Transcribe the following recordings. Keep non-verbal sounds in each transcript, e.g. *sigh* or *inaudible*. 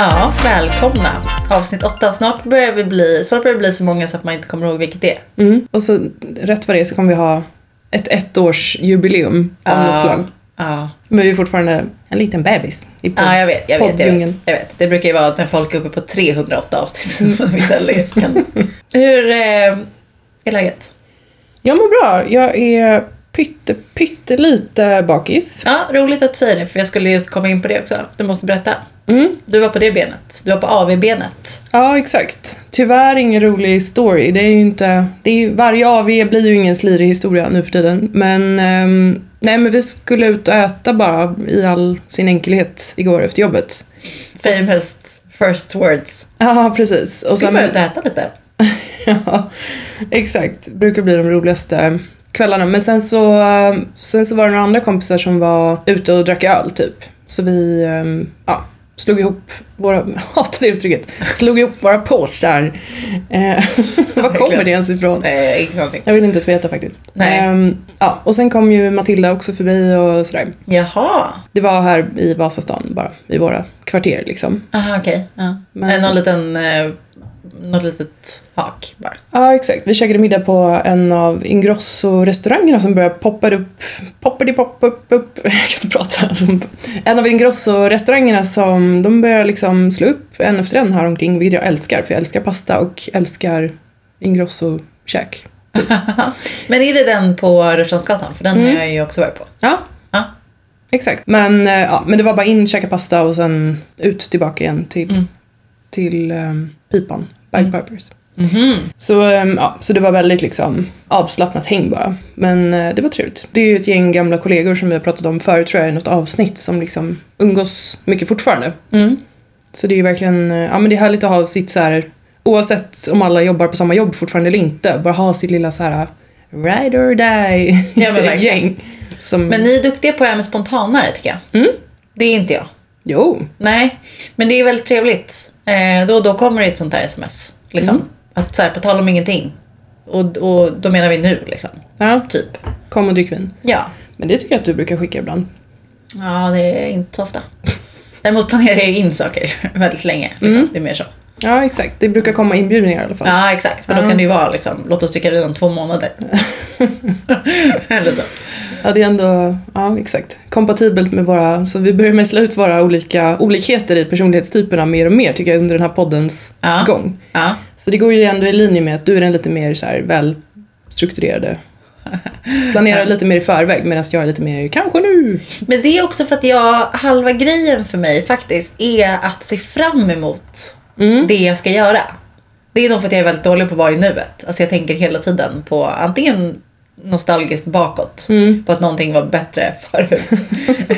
Ja, välkomna. Avsnitt åtta. Snart börjar vi bli, snart börjar det bli så många så att man inte kommer ihåg vilket det är. Mm. Och så rätt vad det är så kommer vi ha ett ettårsjubileum av något slag. Ja. Men vi är fortfarande en liten bebis i podd, ja, jag vet. Jag vet, jag vet, jag vet. Det brukar ju vara när folk är uppe på 308 avsnitt. som de inte kan. *laughs* Hur eh, är läget? Jag mår bra. Jag är pytte, pyttelite bakis. Ja, roligt att du säger det, för jag skulle just komma in på det också. Du måste berätta. Mm. Du var på det benet. Du var på AV-benet. Ja, exakt. Tyvärr ingen rolig story. Det är inte... Det är ju, varje AV blir ju ingen slirig historia nu för tiden. Men... ehm, nej, men vi skulle ut och äta bara i all sin enkelhet igår efter jobbet. Famous first words. Ja, precis. Och sen, bara ut och äta lite. *laughs* ja, exakt. Brukar bli de roligaste kvällarna. Men sen så, eh, sen så var det några andra kompisar som var ute och drack öl typ. Så vi ehm, ja, slog ihop våra, *laughs* hatar det uttrycket, slog ihop våra påsar. Eh, *laughs* var kommer det ens ifrån? Eh, ingen aning. Jag vill inte ens veta faktiskt. Nej. Ehm, ja, och sen kom ju Matilda också förbi och sådär. Jaha. Det var här i Vasastan bara, i våra kvarter liksom. Aha, okej. Ja. Men-. Någon liten, eh, något litet hak bara. Ja, exakt. Vi käkade middag på en av Ingrosso-restaurangerna som börjar poppa upp, poppadi pop upp, upp. *laughs* Jag kan inte prata. En av Ingrosso-restaurangerna som, de börjar liksom slå upp en efter en här omkring, vilket jag älskar, för jag älskar pasta och älskar Ingrosso-käk. *laughs* Men är det den på Rörstrandsgatan? För den har jag ju också varit på. Ja, Ja. exakt. Men, eh, ja, men det var bara in, käka pasta och sen ut tillbaka igen till, Mm. till um, pipan, Bagpipers. Mhm. Så, ehm, ja, så det var väldigt liksom avslappnat häng bara. Men eh, det var trevligt. Det är ju ett gäng gamla kollegor som vi har pratat om förut tror jag i något avsnitt som liksom umgås mycket fortfarande. Mm. Så det är verkligen, eh, ja men det är härligt att ha sitt så här oavsett om alla jobbar på samma jobb fortfarande eller inte, bara ha sitt lilla så här ride or die Ja, men gäng. Som, Men ni är duktiga på det här med spontanare tycker jag. Mm. Det är inte jag. Jo, Nej, men det är väldigt trevligt. Eh, då och då kommer det ett sånt här sms. Liksom. Mm. Att så här, på tal om ingenting. Och, och då menar vi nu liksom. ja, Typ. kom och drick vin. Ja. Men det tycker jag att du brukar skicka ibland. Ja, det är inte så ofta. Däremot planerar jag in saker *laughs* väldigt länge. Liksom. Mm. Det är mer så. Ja, exakt. Det brukar komma inbjudningar i alla fall. Ja, exakt. Men då kan det ju vara liksom, låt oss dricka vin om två månader. *laughs* Eller så. Ja, det är ändå, ja exakt, kompatibelt med våra, så vi börjar mejsla ut våra olika olikheter i personlighetstyperna mer och mer tycker jag under den här poddens Ja. gång. Ja. Så det går ju ändå i linje med att du är den lite mer så här välstrukturerade, *laughs* planerar lite mer i förväg medan jag är lite mer kanske nu. Men det är också för att jag, halva grejen för mig faktiskt är att se fram emot Mm. det jag ska göra. Det är nog för att jag är väldigt dålig på att vara i nuet. Alltså jag tänker hela tiden på antingen nostalgiskt bakåt, Mm. på att någonting var bättre förut. *laughs*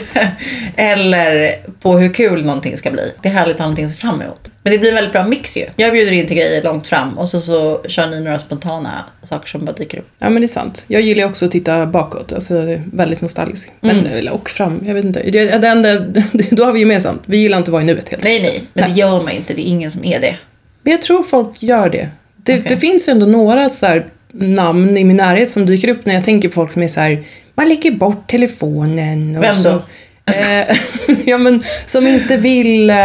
Eller på hur kul någonting ska bli. Det är härligt att ha någonting att se fram emot. Men det blir en väldigt bra mix ju. Jag bjuder in till grejer långt fram och så, så kör ni några spontana saker som bara dyker upp. Ja men det är sant. Jag gillar också att titta bakåt, alltså väldigt nostalgisk. Men, eller och fram, jag vet inte. Det, det enda, *laughs* då har vi gemensamt, vi gillar inte att vara i nuet helt Nej, nej, men det gör man inte. Det är ingen som är det. Men jag tror folk gör det. Det, Okej. det finns ändå några så här namn i min närhet som dyker upp när jag tänker på folk som är så här, man lägger bort telefonen och Vem så. då? Eh, *laughs* ja men som inte vill, eh,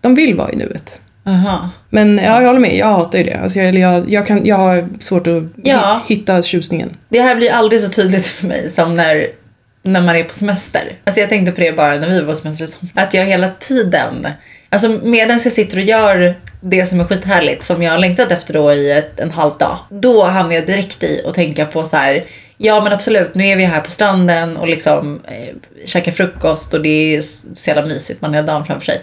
de vill vara i nuet. Aha. Men ja, jag håller med, jag hatar ju det. Alltså jag, jag, jag, kan, jag har svårt att Ja. hi- hitta tjusningen. Det här blir aldrig så tydligt för mig som när, när man är på semester. Alltså jag tänkte på det bara när vi var på semester. Att jag hela tiden, alltså medan jag sitter och gör det som är skithärligt, som jag har längtat efter då i ett, en halv dag. Då hamnar jag direkt i att tänka på så här. Ja men absolut, nu är vi här på stranden och liksom eh, käkar frukost och det är så jävla mysigt, man har dagen framför sig.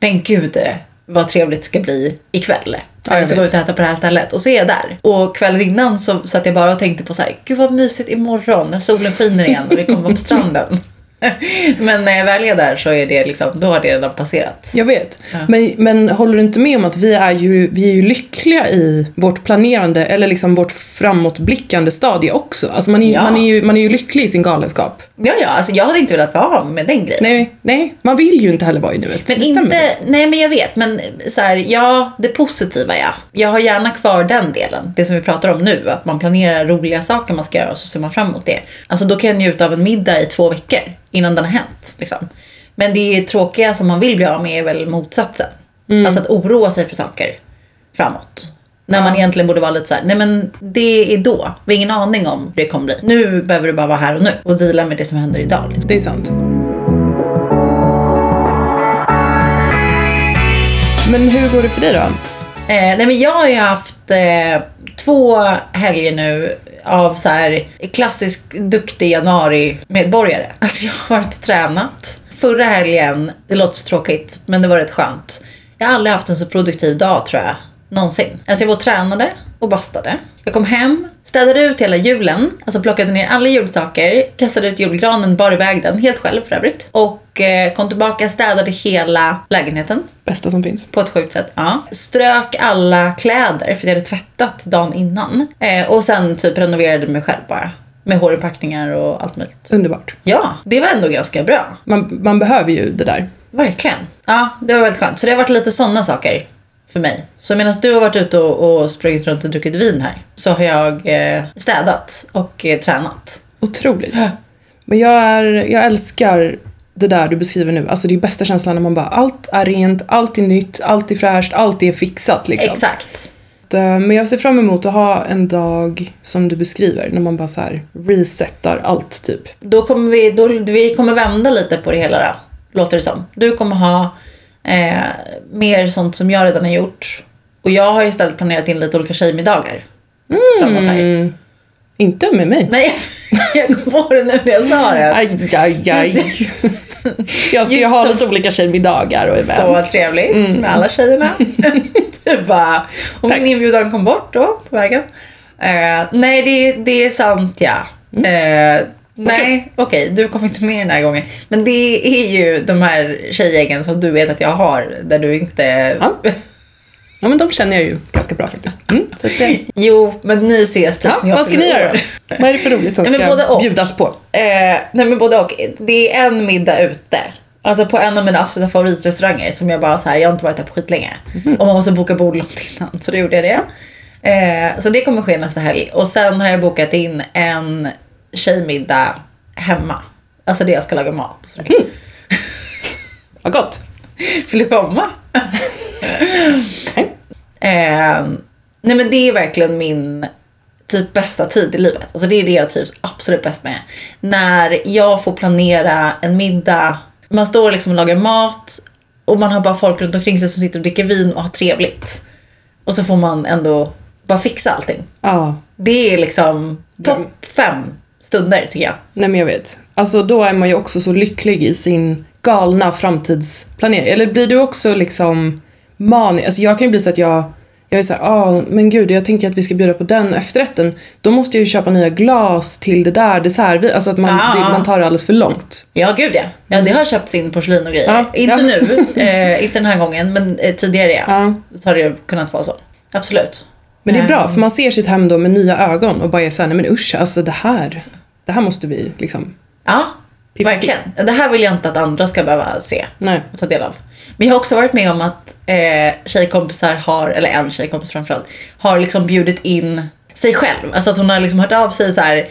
Men gud eh, vad trevligt det ska bli ikväll. Ja, jag ska gå ut och äta på det här stället. Och så är jag där. Och kvällen innan så satt jag bara och tänkte på så här, gud vad mysigt imorgon när solen skiner igen och vi kommer vara på stranden. *laughs* Men när jag väl är där så är det liksom, då har det redan passerat. Jag vet. Ja. Men, men håller du inte med om att vi är, ju, vi är ju lyckliga i vårt planerande eller liksom vårt framåtblickande stadie också? Alltså man är, Ja. man är, ju, man är ju lycklig i sin galenskap. Ja, ja, alltså jag hade inte velat vara med den grejen. Nej, nej, man vill ju inte heller vara i nuet. Men Det inte, faktiskt. nej men jag vet, men så här, ja, det positiva ja. Jag har gärna kvar den delen, det som vi pratar om nu, att man planerar roliga saker man ska göra och så ser man fram emot det. Alltså då kan jag njuta av en middag i två veckor innan den har hänt. Liksom. Men det tråkiga som man vill bli av med är väl motsatsen. Alltså att oroa sig för saker framåt. När man egentligen borde vara lite så här, nej men det är då. Vi har ingen aning om hur det kommer bli. Nu behöver du bara vara här och nu och deala med det som händer idag. Liksom. Det är sant. Men hur går det för dig då? Eh, nej men jag har ju haft eh, två helger nu av så här klassisk duktig januari-medborgare. Alltså jag har varit och tränat. Förra helgen, det låter så tråkigt, men det var rätt skönt. Jag har aldrig haft en så produktiv dag tror jag. Någonsin. Alltså jag var och tränade och bastade. Jag kom hem, städade ut hela julen, alltså plockade ner alla julsaker, kastade ut julgranen, bar iväg den, helt själv för övrigt. Och eh, kom tillbaka, städade hela lägenheten Bästa som finns. på ett sjukt sätt. Ja. Strök alla kläder för jag hade tvättat dagen innan. Eh, och sen typ renoverade mig själv bara. Med hårinpackningar och allt möjligt. Underbart. Ja, det var ändå ganska bra. Man, man behöver ju det där. Verkligen. Ja, det var väldigt skönt. Så det har varit lite sådana saker för mig. Så medan du har varit ute och, och sprungit runt och druckit vin här så har jag eh, städat och eh, tränat. Otroligt. Men jag, är, jag älskar det där du beskriver nu. Alltså det är bästa känslan när man bara allt är rent, allt är nytt, allt är fräscht, allt är fixat liksom. Exakt. Eh, Men jag ser fram emot att ha en dag som du beskriver, när man bara så här resetar allt typ. Då kommer vi, då, vi kommer vända lite på det hela då, låter det som. Du kommer ha eh, mer sånt som jag redan har gjort. Och jag har istället planerat in lite olika tjejmiddagar. Framåt här. Mm. Inte med mig. Nej, jag *laughs* kom på det nu när jag sa det. Aj, aj, aj. *laughs* Jag ska ju ha det. lite olika tjejmiddagar och events. Så trevligt med alla tjejerna. du *laughs* bara, och min Tack. inbjudan kom bort då på vägen. Eh, nej, det, det är sant ja. Eh, nej, okej, du kom inte med den här gången. Men det är ju de här tjejgängen som du vet att jag har, där du inte... Ja. Ja men de känner jag ju ganska bra faktiskt. Mm, så det... Jo, men ni ses typ ja, när jag vad ska ni göra då? Vad är det för roligt som Nej, ska både och. bjudas på? Eh, nej men både och. Det är en middag ute. Alltså på en av mina absoluta favoritrestauranger som jag bara så här, jag har inte varit där på skitlänge. Och man måste boka bord långt innan, så då gjorde jag det. Eh, så det kommer ske nästa helg. Och sen har jag bokat in en tjejmiddag hemma. Alltså det jag ska laga mat och sådär. Vad gott. *laughs* Vill du komma? *laughs* eh, nej men det är verkligen min typ bästa tid i livet. Alltså det är det jag trivs absolut bäst med. När jag får planera en middag, man står liksom och lagar mat och man har bara folk runt omkring sig som sitter och dricker vin och har trevligt. Och så får man ändå bara fixa allting. Ja, Det är liksom topp fem stunder tycker jag. nej men jag vet. Alltså då är man ju också så lycklig i sin galna framtidsplanering. Eller blir du också liksom manisk? Alltså jag kan ju bli så att jag jag är såhär, ah, men gud jag tänker att vi ska bjuda på den efterrätten. Då måste jag ju köpa nya glas till det där dessertvin. Alltså att man, Ah. det, man tar det alldeles för långt. Ja, gud ja. ja det har köpts in porslin och grejer. Ja, inte ja. nu, eh, inte den här gången, men eh, tidigare ja. Ja. Så har det kunnat vara så. Absolut. Men det är bra, Mm. för man ser sitt hem då med nya ögon och bara är såhär, nej men usch, alltså det här, det här måste vi liksom, Ja, Piffa verkligen. Det här vill jag inte att andra ska behöva se nej. och ta del av. Men jag har också varit med om att eh, tjejkompisar har, eller en tjejkompis framförallt, har liksom bjudit in sig själv. Alltså att hon har liksom hört av sig så här.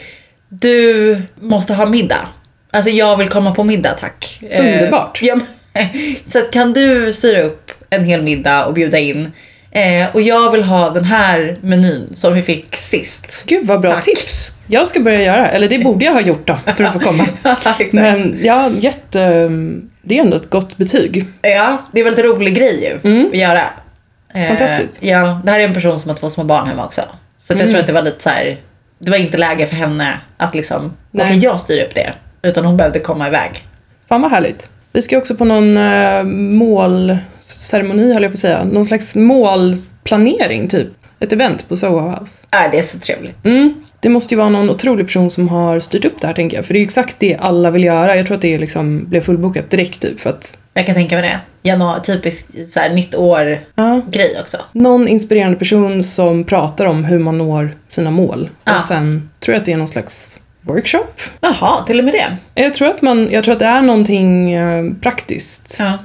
Du måste ha middag. Alltså jag vill komma på middag tack. Eh, Underbart. ja, men- *laughs* så kan du styra upp en hel middag och bjuda in. Eh, och jag vill ha den här menyn som vi fick sist. Gud vad bra Tack. tips! Jag ska börja göra, eller det borde jag ha gjort då för att få komma. *laughs* Exakt. Men ja, jätte... Det är ändå ett gott betyg. Ja, det är väldigt rolig grej ju att göra. Eh, Fantastiskt. Ja, det här är en person som har två små barn hemma också. Så att jag tror att det var lite så här. det var inte läge för henne att liksom, okej jag styr upp det. Utan hon behövde komma iväg. Fan vad härligt. Vi ska också på någon uh, målceremoni höll jag på att säga. Någon slags målplanering typ. Ett event på Soho House. Är det är så trevligt. Mm. Det måste ju vara någon otrolig person som har styrt upp det här tänker jag. För det är ju exakt det alla vill göra. Jag tror att det liksom blev fullbokat direkt typ för att Jag kan tänka mig det. Januari, typisk så här, nytt år ja, grej också. någon inspirerande person som pratar om hur man når sina mål. Ja. Och sen tror jag att det är någon slags workshop. Jaha, till och med det. Jag tror att, man, jag tror att det är någonting eh, praktiskt. Ja.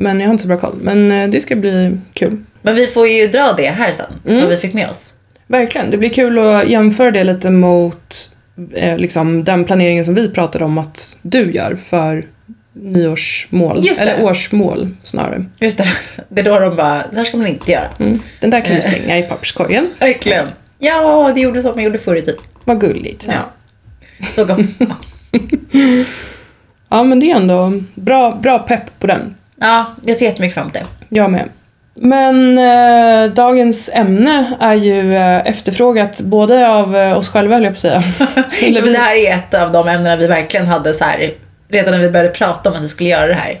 Men jag har inte så bra koll. Men eh, det ska bli kul. Men vi får ju dra det här sen, vad vi fick med oss. Verkligen. Det blir kul att jämföra det lite mot eh, liksom, den planeringen som vi pratade om att du gör för nyårsmål. Eller årsmål snarare. Just det. *laughs* Det är då de bara, så här ska man inte göra. Mm. Den där kan du Eh. slänga i papperskorgen. Verkligen. Ja, det gjorde som man gjorde förr i tiden. Vad gulligt. Ja. Så gott. *laughs* Ja, men det är ändå bra, bra pepp på den. Ja, jag ser jättemycket fram emot det. Jag med. Men eh, dagens ämne är ju eh, efterfrågat både av eh, oss själva, höll jag på att säga. *laughs* Eller Men vi, det här är ett av de ämnena vi verkligen hade så här, redan när vi började prata om att vi skulle göra det här,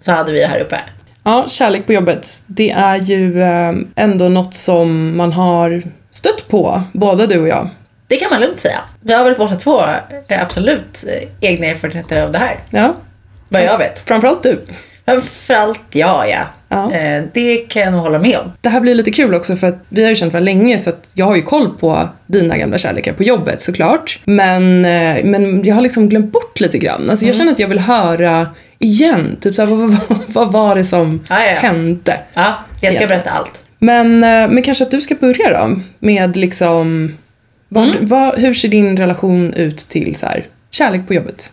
så hade vi det här uppe. ja, kärlek på jobbet. Det är ju eh, ändå något som man har stött på, både du och jag. Det kan man lugnt säga. Vi har väl båda två eh, absolut eh, egna erfarenheter av det här, Ja, vad jag vet. framförallt du. Framförallt ja, ja. Ja. Eh, Det kan jag nog hålla med om. Det här blir lite kul också för att vi har ju känt varandra länge så att jag har ju koll på dina gamla kärlekar på jobbet såklart. Men, eh, men jag har liksom glömt bort lite grann. Alltså jag känner att jag vill höra igen. Typ såhär, *laughs* vad, vad, vad var det som Ja, ja. hände? Ja, jag ska berätta allt. Men, eh, men kanske att du ska börja då med liksom vad, vad, hur ser din relation ut till så här, kärlek på jobbet?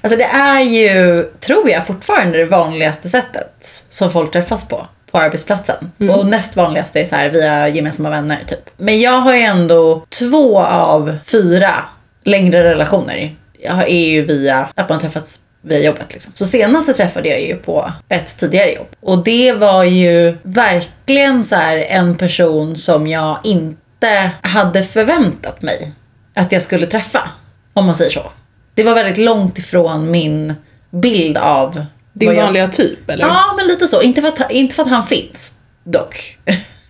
Alltså det är ju, tror jag, fortfarande det vanligaste sättet som folk träffas på, på arbetsplatsen. Och näst vanligaste är så här via gemensamma vänner typ. Men jag har ju ändå två av fyra längre relationer. Jag är ju via att man träffats via jobbet liksom. Så senaste träffade jag ju på ett tidigare jobb. Och det var ju verkligen så en person som jag inte hade förväntat mig att jag skulle träffa. Om man säger så. Det var väldigt långt ifrån min bild av Din vad jag- vanliga typ eller? Ja, men lite så. Inte för att, inte för att han finns, dock.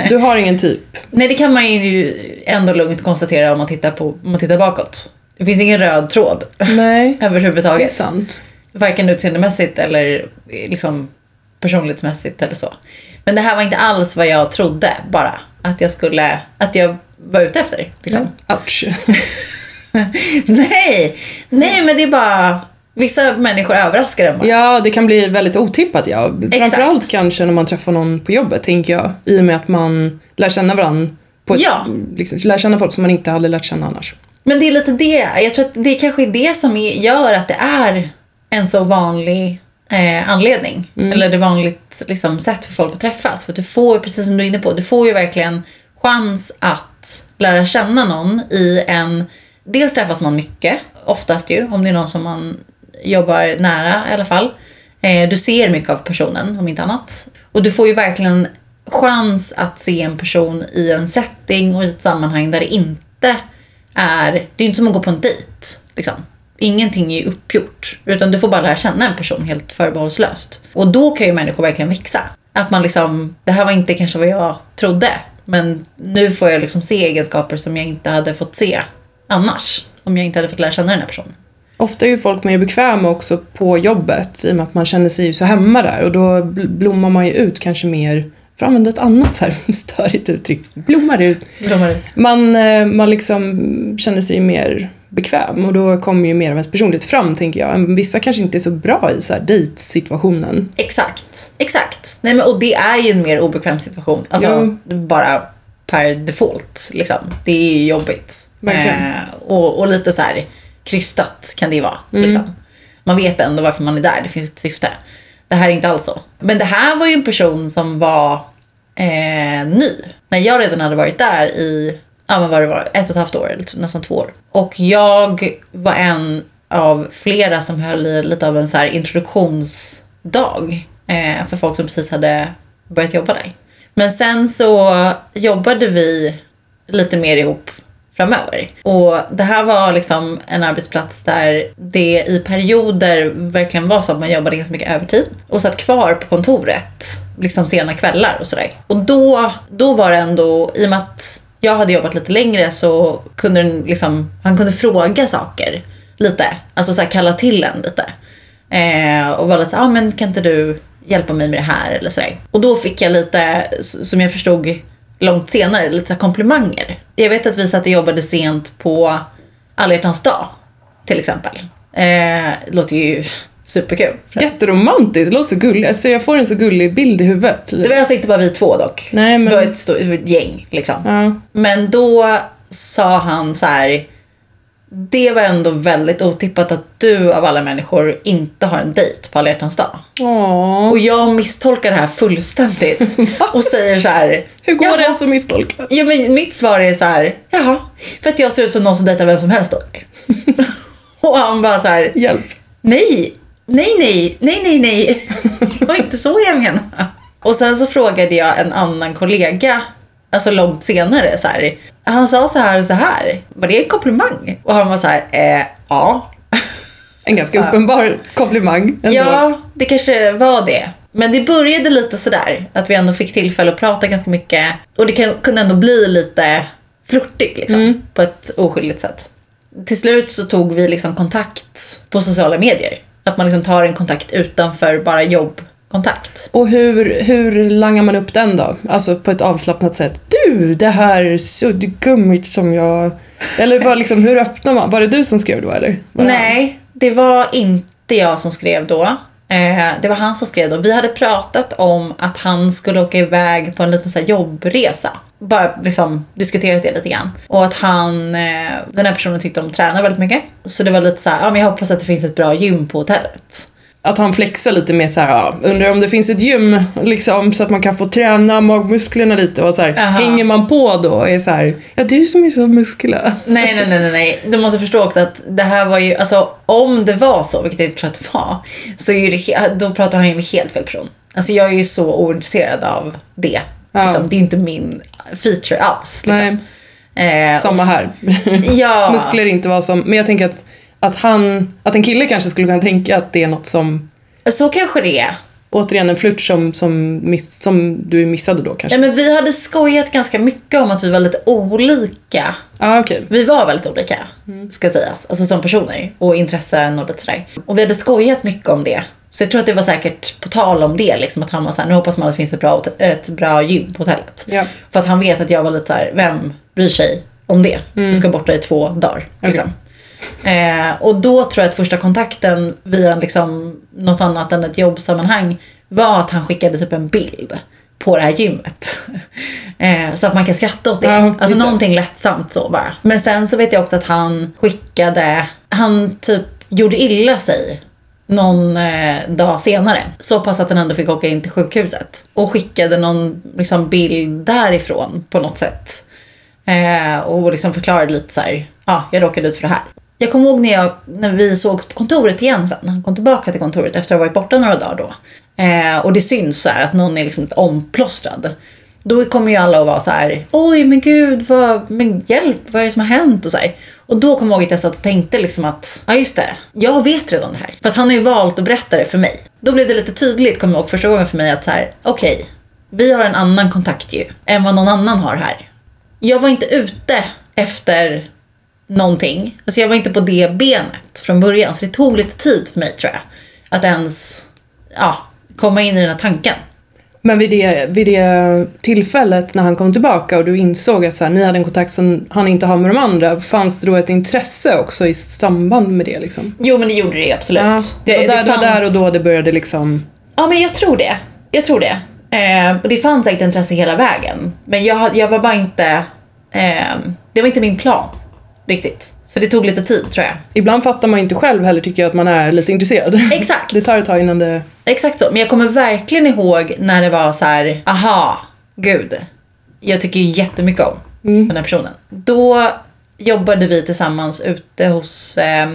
Du har ingen typ? Nej, det kan man ju ändå lugnt konstatera om man tittar, på, om man tittar bakåt. Det finns ingen röd tråd Nej, *laughs* det är överhuvudtaget. sant. Varken utseendemässigt eller liksom personlighetsmässigt eller så. Men det här var inte alls vad jag trodde bara. Att jag skulle, att jag var ute efter. Liksom. Ouch. *laughs* *laughs* nej, nej men det är bara, vissa människor överraskar en bara. Ja, det kan bli väldigt otippat ja. Framförallt Exakt. kanske när man träffar någon på jobbet, tänker jag. I och med att man lär känna varandra på ett, Ja. liksom, lär känna folk som man inte hade lärt känna annars. Men det är lite det. Jag tror att det kanske är det som är, gör att det är en så vanlig eh, anledning. Eller det vanligt liksom, sätt för folk att träffas. För att du får, precis som du är inne på, du får ju verkligen chans att lära känna någon i en... Dels träffas man mycket, oftast ju, om det är någon som man jobbar nära i alla fall. Eh, du ser mycket av personen, om inte annat. Och du får ju verkligen chans att se en person i en setting och i ett sammanhang där det inte är... Det är inte som att gå på en dejt. Liksom. Ingenting är ju uppgjort. Utan du får bara lära känna en person helt förbehållslöst. Och då kan ju människor verkligen växa. Att man liksom, det här var inte kanske vad jag trodde. Men nu får jag liksom se egenskaper som jag inte hade fått se annars. Om jag inte hade fått lära känna den här personen. Ofta är ju folk mer bekväma också på jobbet i och med att man känner sig ju så hemma där och då bl- blommar man ju ut kanske mer, för att använda ett annat så här *laughs* störigt uttryck, blommar ut. Man, eh, man liksom känner sig mer bekväm och då kommer ju mer av ens personlighet fram tänker jag. Vissa kanske inte är så bra i så här dejtsituationen. Exakt, exakt. Nej, men, och det är ju en mer obekväm situation. Alltså bara per default. Liksom. Det är ju jobbigt. Eh, och, och lite så här krystat kan det ju vara. Liksom. Man vet ändå varför man är där, det finns ett syfte. Det här är inte alls så. Men det här var ju en person som var eh, ny. När jag redan hade varit där i, ja men vad det var, ett och ett halvt år, eller t- nästan två år. Och jag var en av flera som höll i lite av en så introduktionsdag eh, för folk som precis hade börjat jobba där. Men sen så jobbade vi lite mer ihop framöver. Och det här var liksom en arbetsplats där det i perioder verkligen var så att man jobbade ganska mycket övertid och satt kvar på kontoret liksom sena kvällar och sådär. Och då, då var det ändå, i och med att jag hade jobbat lite längre så kunde den liksom, han kunde fråga saker lite, alltså så här kalla till en lite. Eh, och var lite såhär, ah, men kan inte du hjälpa mig med det här eller sådär. Och då fick jag lite, som jag förstod långt senare, lite så komplimanger. Jag vet att vi satt och jobbade sent på alla hjärtans dag, till exempel. Eh, låter ju superkul. Jätteromantiskt, låter så gulligt. Alltså jag får en så gullig bild i huvudet. Det var alltså inte bara vi två dock. Nej, men- Det var ett stort gäng liksom. Ja. Men då sa han så här. Det var ändå väldigt otippat att du av alla människor inte har en dejt på alla hjärtans dag. Åh. Och jag misstolkar det här fullständigt *laughs* och säger så här. Hur går det ens att misstolka? Ja, men mitt svar är så här. Jaha, för att jag ser ut som någon som dejtar vem som helst då. *laughs* och han bara så här. Hjälp. Nej, nej, nej, nej, nej, nej. Det var inte så jag menade. Och sen så frågade jag en annan kollega, alltså långt senare så här. Han sa så här och så här. Var det en komplimang? Och han var så här, eh, ja. En ganska uppenbar komplimang ändå. Ja, det kanske var det. Men det började lite sådär, att vi ändå fick tillfälle att prata ganska mycket. Och det kan, kunde ändå bli lite flörtigt liksom, på ett oskyldigt sätt. Till slut så tog vi liksom kontakt på sociala medier. Att man liksom tar en kontakt utanför bara jobbkontakt. Och hur, hur langar man upp den då? Alltså på ett avslappnat sätt. Du, det här suddgummit som jag... Eller var liksom, hur öppnar man? Var det du som skrev då eller? Var det han? Nej, det var inte jag som skrev då. Eh, det var han som skrev då. Vi hade pratat om att han skulle åka iväg på en liten så jobbresa. Bara liksom diskuterat det lite grann. Och att han, eh, den här personen tyckte om att träna väldigt mycket. Så det var lite så här, ja men jag hoppas att det finns ett bra gym på hotellet. Att han flexar lite mer så här, ja, undrar om det finns ett gym liksom så att man kan få träna magmusklerna lite och så här, hänger man på då och är så här, ja du som är så muskulös. Nej, nej, nej, nej, nej. Du måste förstå också att det här var ju, alltså om det var så, vilket jag tror att det var, så är ju det, då pratar han ju med helt fel person. Alltså jag är ju så ointresserad av det. Ja. Liksom, det är inte min feature alls. Liksom. Nej, Eh, samma här. ja. *laughs* Muskler inte var som, men jag tänker att, att han, att en kille kanske skulle kunna tänka att det är något som, Så kanske det är. återigen en flört som, som, miss, som du missade då kanske. Ja, men vi hade skojat ganska mycket om att vi var lite olika. Ja, okej. Vi var väldigt olika, ska sägas. Alltså som personer och intressen och lite sådär. Och vi hade skojat mycket om det. Så jag tror att det var säkert på tal om det, liksom, att han var såhär, nu hoppas man att det finns ett bra, ett bra gym på hotellet. Ja. För att han vet att jag var lite såhär, vem bryr sig om det? Du ska borta i två dagar. Liksom. Eh, och då tror jag att första kontakten via liksom något annat än ett jobbsammanhang var att han skickade typ en bild på det här gymmet. *laughs* Eh, så att man kan skratta åt det. Ja, alltså det. någonting lättsamt så bara. Men sen så vet jag också att han skickade, han typ gjorde illa sig någon eh, dag senare. Så pass att han ändå fick åka in till sjukhuset. Och skickade någon liksom, bild därifrån på något sätt. Eh, och liksom förklarade lite så här, ja, jag råkade ut för det här. Jag kommer ihåg när, jag, när vi sågs på kontoret igen sen. Han kom tillbaka till kontoret efter att ha varit borta några dagar då. Eh, och det syns så här att någon är liksom omplåstrad. Då kommer ju alla att vara så här, oj men gud, vad, men hjälp, vad är det som har hänt? Och, så här. och då kommer jag ihåg att jag satt och tänkte liksom att, ja just det, jag vet redan det här. För att han har ju valt att berätta det för mig. Då blev det lite tydligt, kommer jag ihåg första gången för mig att så här, okej, vi har en annan kontakt ju, än vad någon annan har här. Jag var inte ute efter någonting. Alltså jag var inte på det benet från början. Så det tog lite tid för mig tror jag. Att ens ja, komma in i den här tanken. Men vid det, vid det tillfället när han kom tillbaka och du insåg att så här, ni hade en kontakt som han inte har med de andra, fanns det då ett intresse också i samband med det liksom? Jo men det gjorde det absolut. Ja, det, var där, det var där och då det började liksom... Ja men jag tror det. Jag tror det. Eh, och det fanns säkert intresse hela vägen. Men jag, jag var bara inte... Eh, det var inte min plan. Riktigt. Så det tog lite tid tror jag. Ibland fattar man inte själv heller tycker jag att man är lite intresserad. *laughs* Exakt. Det tar ett tag innan det... Exakt så. Men jag kommer verkligen ihåg när det var så här, aha, gud. Jag tycker ju jättemycket om den här personen. Då jobbade vi tillsammans ute hos, eh,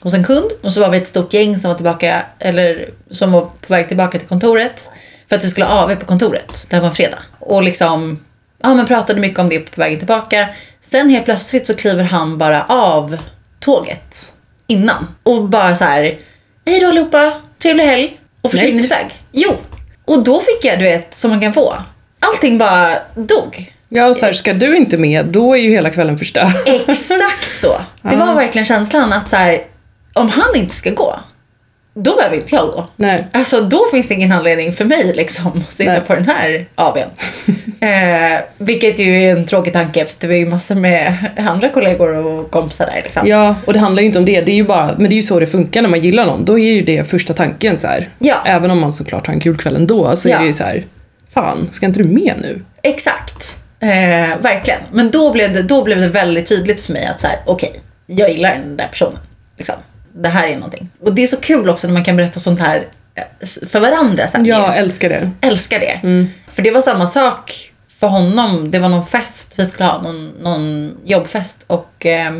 hos en kund. Och så var vi ett stort gäng som var tillbaka, eller som var på väg tillbaka till kontoret. För att vi skulle AW på kontoret. Det här var en fredag. Och liksom, ja men pratade mycket om det på vägen tillbaka. Sen helt plötsligt så kliver han bara av tåget innan. Och bara så här, hej då allihopa, trevlig helg. Och försvinner iväg. Jo. Och då fick jag, du vet, som man kan få. Allting bara dog. Ja, och så här, ska du inte med, då är ju hela kvällen förstörd. Exakt så. Det *laughs* var verkligen känslan att så här, om han inte ska gå, då behöver inte jag gå. Nej. Alltså då finns det ingen anledning för mig liksom att sitta Nej. på den här AWn. *laughs* eh, vilket ju är en tråkig tanke för det var ju massor med andra kollegor och kompisar där liksom. Ja, och det handlar ju inte om det. Det är ju bara, men det är ju så det funkar när man gillar någon. Då är ju det första tanken så här. Ja. Även om man såklart har en kul kväll ändå så Ja. är det ju så här. Fan, ska inte du med nu? Exakt. Eh, verkligen. Men då blev, det, då blev det väldigt tydligt för mig att så här, okej, jag gillar den där personen. Liksom. Det här är någonting. Och det är så kul också när man kan berätta sånt här eh, för varandra sen. Jag älskar det. älskar det. För det var samma sak för honom. Det var någon fest, vi skulle ha någon, någon jobbfest och eh,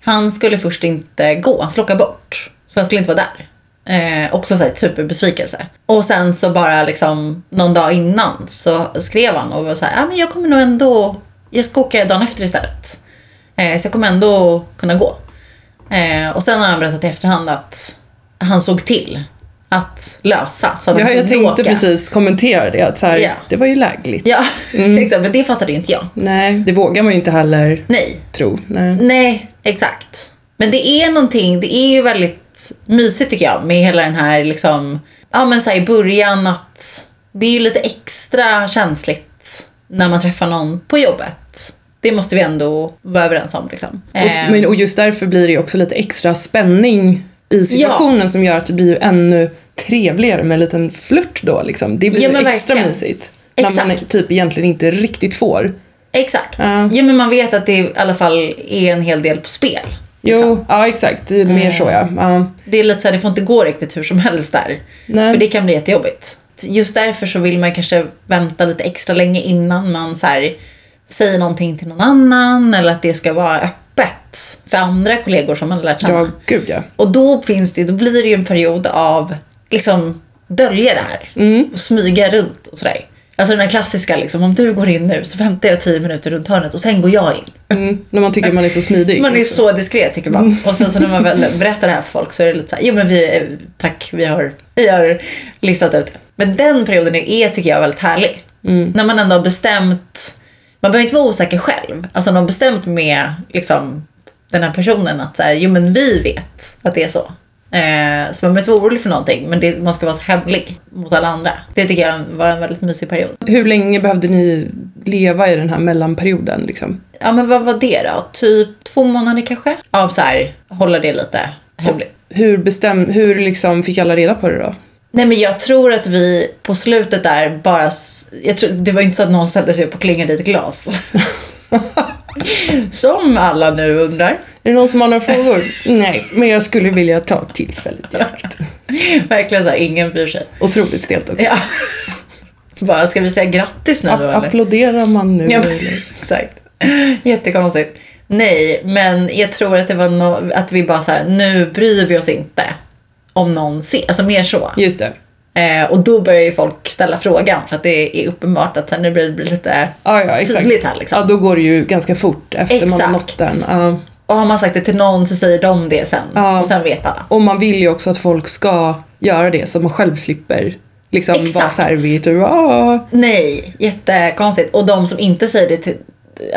han skulle först inte gå, han skulle åka bort. Så han skulle inte vara där. Eh, också så här, superbesvikelse. Och sen så bara liksom någon dag innan så skrev han och var så här, ah, men jag kommer nog ändå, jag ska åka dagen efter istället. Eh, så jag kommer ändå kunna gå. Eh, och sen har han berättat i efterhand att han såg till att lösa. Så att han Ja, jag kunde tänkte åka. precis kommentera det. Att så här, Ja. Det var ju lägligt. Ja, *laughs* exakt. Men det fattade ju inte jag. Nej, det vågar man ju inte heller Nej, tro. Nej. nej, exakt. Men det är någonting, det är ju väldigt mysigt tycker jag med hela den här liksom, ja men så här, i början att det är ju lite extra känsligt när man träffar någon på jobbet. Det måste vi ändå vara överens om liksom. Och, Ehm, men, och just därför blir det ju också lite extra spänning i situationen som gör att det blir ju ännu trevligare med en liten flört då. Liksom. Det blir Ja, extra verkligen. mysigt. När man Exakt. typ egentligen inte riktigt får. Exakt. Ja. Ja men man vet att det i alla fall är en hel del på spel. liksom. Jo, ja exakt. Det är Mm. mer så ja. ja. Det är lite så här, det får inte gå riktigt hur som helst där. Nej. För det kan bli jättejobbigt. Just därför så vill man kanske vänta lite extra länge innan man så här, säger någonting till någon annan eller att det ska vara öppet för andra kollegor som man har lärt känna. Ja, gud ja. Och då finns det, då blir det ju en period av liksom dölja det här och smyga runt och sådär. Alltså den här klassiska liksom, om du går in nu så väntar jag tio minuter runt hörnet och sen går jag in. Mm, när man tycker man är så smidig. Man är så diskret tycker man. Och sen så när man väl berättar det här för folk så är det lite så här, jo men vi, tack, vi har, vi har listat ut det. Men den perioden är, tycker jag, väldigt härlig. När man ändå har bestämt, man behöver inte vara osäker själv. Alltså har bestämt med liksom, den här personen att så här, jo men vi vet att det är så. Eh, så man behöver inte vara orolig för någonting, men det, man ska vara så hemlig mot alla andra. Det tycker jag var en väldigt mysig period. Hur länge behövde ni leva i den här mellanperioden? Liksom? Ja men vad var det då? Typ två månader kanske? Av så här, hålla det lite hemligt. Hur, bestäm, hur liksom fick alla reda på det då? Nej men jag tror att vi på slutet där bara... Jag tror, det var inte så att någon ställde sig upp och klingade i ett glas. *laughs* Som alla nu undrar. Är det någon som har några frågor? Nej, men jag skulle vilja ta tillfället i akt. *laughs* Verkligen så här, ingen bryr sig. Otroligt stelt också. Ja. *laughs* Bara, ska vi säga grattis nu App- då eller? applåderar man nu? Ja, eller? Exakt. Jättekonstigt. Nej, men jag tror att det var no- att vi bara så här, nu bryr vi oss inte om någon ser. Alltså mer så. Just det. Eh, och då börjar ju folk ställa frågan för att det är uppenbart att sen blir det blir lite Ja, ja, exakt. tydligt här liksom. Ja, då går det ju ganska fort efter man har nått Exakt. den. Ja. Och har man sagt det till någon så säger de det sen. Ja. Och sen vet alla. Och man vill ju också att folk ska göra det så att man själv slipper liksom vara Exakt. så här, vet du, ah. Nej, jättekonstigt. Och de som inte säger det till...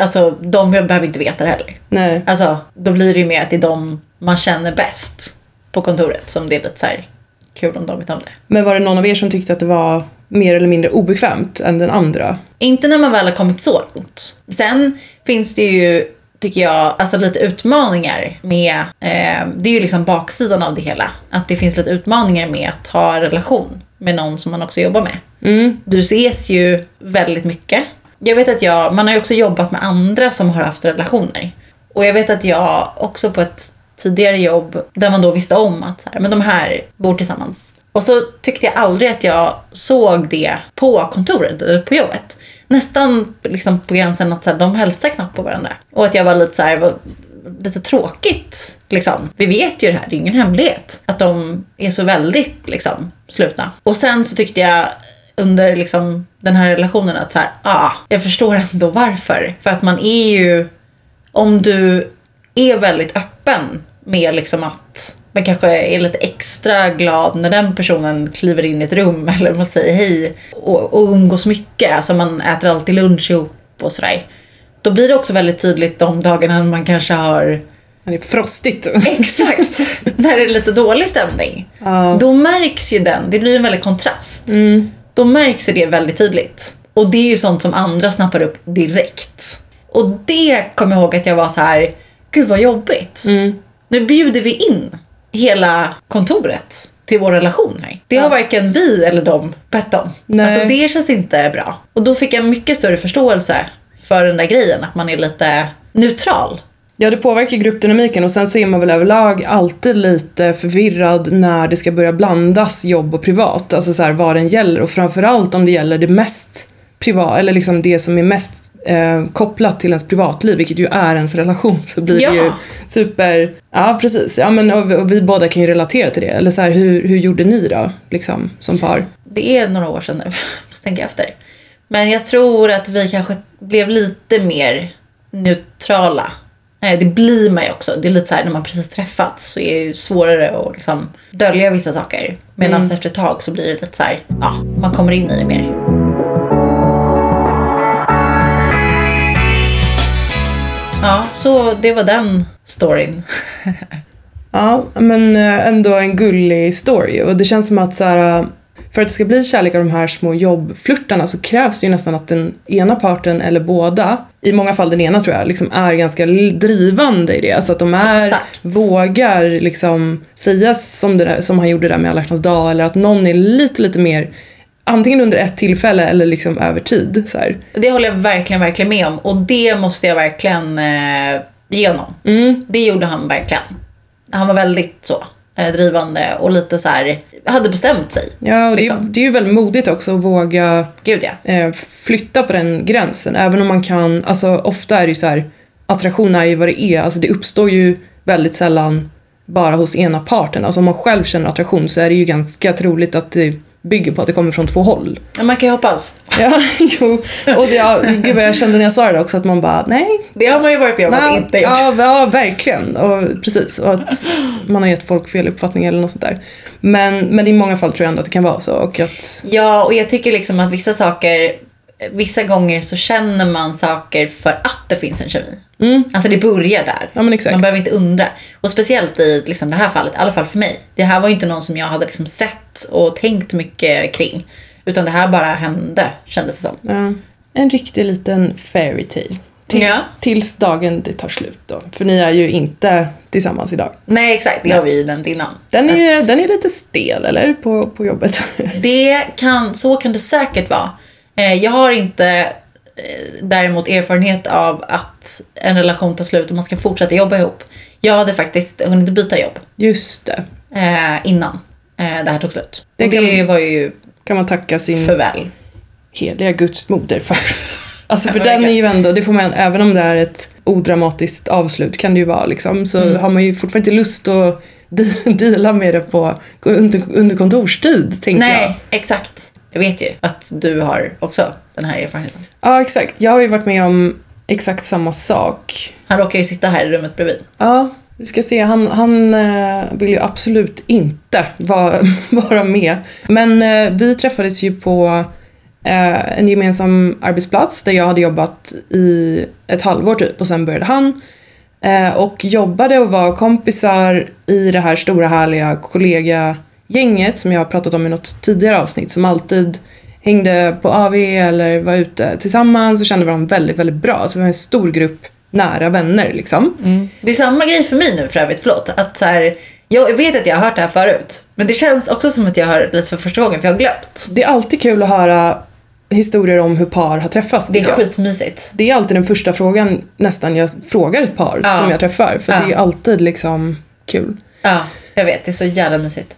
Alltså, de behöver inte veta det heller. Nej. Alltså, då blir det ju mer att det är de man känner bäst på kontoret som det är lite så här kul om de vet om det. Men var det någon av er som tyckte att det var mer eller mindre obekvämt än den andra? Inte när man väl har kommit så långt. Sen finns det ju, tycker jag, alltså lite utmaningar med, eh, det är ju liksom baksidan av det hela. Att det finns lite utmaningar med att ha relation med någon som man också jobbar med. Mm. Du ses ju väldigt mycket. Jag vet att jag, man har ju också jobbat med andra som har haft relationer. Och jag vet att jag också på ett tidigare jobb där man då visste om att så här, men de här bor tillsammans. Och så tyckte jag aldrig att jag såg det på kontoret eller på jobbet. Nästan liksom på gränsen att så här, de hälsar knappt på varandra. Och att jag var lite så här, var, lite tråkigt. Liksom. Vi vet ju det här, det är ingen hemlighet. Att de är så väldigt liksom, slutna. Och sen så tyckte jag under liksom, den här relationen att så här, ah, jag förstår ändå varför. För att man är ju, om du är väldigt öppen med liksom att man kanske är lite extra glad när den personen kliver in i ett rum *laughs* eller man säger hej och, och umgås mycket, alltså man äter alltid lunch ihop och sådär. Då blir det också väldigt tydligt de dagarna man kanske har Det är frostigt. *laughs* Exakt! När det är lite dålig stämning. Ja. Då märks ju den, det blir en väldig kontrast. Mm. Då märks ju det väldigt tydligt. Och det är ju sånt som andra snappar upp direkt. Och det kommer jag ihåg att jag var så här, gud vad jobbigt. Mm. Nu bjuder vi in hela kontoret till vår relation här. Det har varken vi eller de bett om. Nej. Alltså det känns inte bra. Och då fick jag mycket större förståelse för den där grejen, att man är lite neutral. Ja, det påverkar gruppdynamiken och sen så är man väl överlag alltid lite förvirrad när det ska börja blandas jobb och privat. Alltså så här, vad den gäller och framförallt om det gäller det mest privat, eller liksom det som är mest eh, kopplat till ens privatliv, vilket ju är ens relation, så blir Ja. det ju super... Ja, precis. Ja, men och, och vi båda kan ju relatera till det. Eller så här, hur, hur gjorde ni då, liksom, som par? Det är några år sedan nu, *laughs* måste tänka efter. Men jag tror att vi kanske blev lite mer neutrala. Det blir man ju också. Det är lite så här när man precis träffats så är det ju svårare att liksom dölja vissa saker. Medan efter ett tag så blir det lite så här, ja, man kommer in i det mer. Ja, så det var den storyn. *laughs* Ja, men eh, ändå en gullig story. Och det känns som att så här, eh, för att det ska bli kärlek av de här små jobbflörtarna så krävs det ju nästan att den ena parten eller båda, i många fall den ena tror jag, liksom är ganska drivande i det. Alltså att de är, Exakt. vågar liksom säga som, det där, som han gjorde där med alla hjärtans dag eller att någon är lite, lite mer antingen under ett tillfälle eller liksom över tid. Så här. Det håller jag verkligen, verkligen med om. Och det måste jag verkligen eh, ge honom. Mm. Det gjorde han verkligen. Han var väldigt så eh, drivande och lite så här, hade bestämt sig. Ja, och det, är, Liksom. det är ju väldigt modigt också att våga Gud ja. eh, flytta på den gränsen. Även om man kan, alltså ofta är det ju så här, attraktion är ju vad det är. Alltså det uppstår ju väldigt sällan bara hos ena parten. Alltså om man själv känner attraktion så är det ju ganska troligt att det bygger på att det kommer från två håll. Men man kan ju hoppas. *laughs* Ja, jo. Och det, ja, gud vad jag kände när jag sa det också att man bara, nej. Det har man ju varit med om att inte gjort. ja, ja, verkligen. Och, precis. Och att man har gett folk fel uppfattning eller något sånt där. Men, men i många fall tror jag ändå att det kan vara så. Och att, Ja, och jag tycker liksom att vissa saker, vissa gånger så känner man saker för att det finns en kemi. Alltså det börjar där. ja. Man behöver inte undra. Och speciellt i liksom det här fallet, i alla fall för mig. Det här var ju inte någon som jag hade liksom sett och tänkt mycket kring. Utan det här bara hände, kändes det som. Ja, en riktig liten fairy tale. Till, Ja. Tills dagen det tar slut då. För ni är ju inte tillsammans idag. Nej, exakt. Det har vi ju nämnt innan. Den är, den är lite stel, eller? På, på jobbet. Det kan, så kan det säkert vara. Eh, Jag har inte däremot erfarenhet av att en relation tar slut och man ska fortsätta jobba ihop. Jag hade faktiskt hunnit byta jobb Just det. eh, innan eh, det här tog slut. Det och det var ju Kan man tacka sin för väl. heliga Guds moder för. *laughs* Alltså för Ja, den är ju ändå, det får man, även om det är ett odramatiskt avslut kan det ju vara liksom, så Mm. har man ju fortfarande inte lust att *laughs* de- deala med det på, under, under kontorstid, tänker jag. Nej, exakt. Jag vet ju att du har också den här erfarenheten. Ja, exakt. Jag har ju varit med om exakt samma sak. Han råkar ju sitta här i rummet bredvid. Ja, vi ska se. Han, han eh, vill ju absolut inte vara, *laughs* vara med. Men eh, vi träffades ju på eh, en gemensam arbetsplats där jag hade jobbat i ett halvår typ och sen började han. Och jobbade och var kompisar i det här stora härliga kollegagänget som jag har pratat om i något tidigare avsnitt som alltid hängde på AV eller var ute tillsammans och kände varandra väldigt, väldigt bra. Så vi var en stor grupp nära vänner liksom. Det är samma grej för mig nu för övrigt, förlåt. Att så här, jag vet att jag har hört det här förut. Men det känns också som att jag hör det lite för första gången för jag har glömt. Det är alltid kul att höra historier om hur par har träffats. Det är jag. skitmysigt. det är alltid den första frågan nästan jag frågar ett par Ja. som jag träffar. För Ja. det är alltid liksom kul. Ja, jag vet. Det är så jävla mysigt.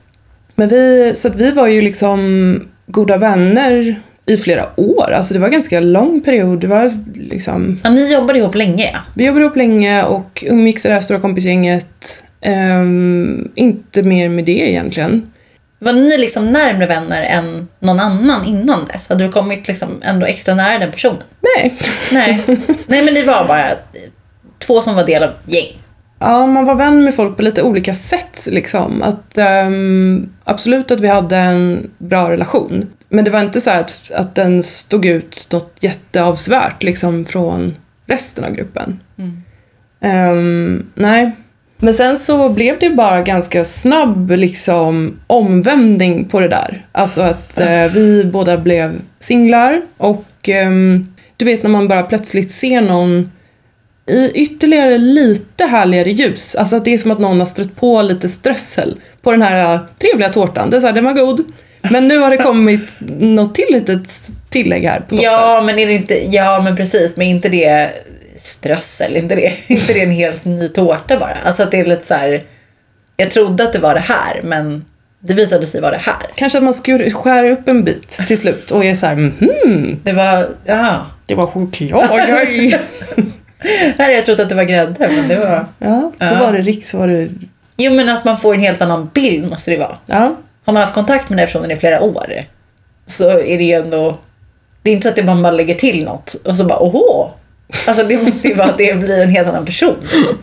Men vi, så vi var ju liksom goda vänner i flera år. Alltså det var en ganska lång period. Det var liksom, Ja, ni jobbade ihop länge vi jobbade ihop länge och umgicks i det här stora kompisgänget. Ehm, inte mer med det egentligen. Var ni liksom närmre vänner än någon annan innan dess? Hade du kommit liksom ändå extra nära den personen? Nej. Nej. *laughs* Nej, men ni var bara två som var del av gäng. Ja, man var vän med folk på lite olika sätt liksom. Att, ehm, absolut att vi hade en bra relation. Men det var inte så att, att den stod ut något jätteavsvärt liksom från resten av gruppen. Ehm, nej. Men sen så blev det bara ganska snabb liksom omvändning på det där. Alltså att eh, vi båda blev singlar och ehm, du vet när man bara plötsligt ser någon i ytterligare lite härligare ljus. Alltså att det är som att någon har strött på lite strössel på den här äh, trevliga tårtan. Det är så här, den var god. Men nu har det kommit något till litet tillägg här på toppen. Ja, men är det inte... Ja, men precis. Men inte det strössel, inte det, *laughs* inte det en helt ny tårta bara? Alltså att det är lite så här, jag trodde att det var det här men det visade sig vara det här. Kanske att man skur, skär upp en bit till slut och är så här, mhm, Det var, ja. det var choklad. *laughs* *laughs* Här hade jag trott att det var grädde men det var... ja, så Ja. var det rikt, så var det, Jo men att man får en helt annan bild måste det vara. ja. Har man haft kontakt med den här personen i flera år så är det ju ändå... Det är inte så att det man bara lägger till något och så bara åhå! Alltså det måste ju vara att det blir en helt annan person.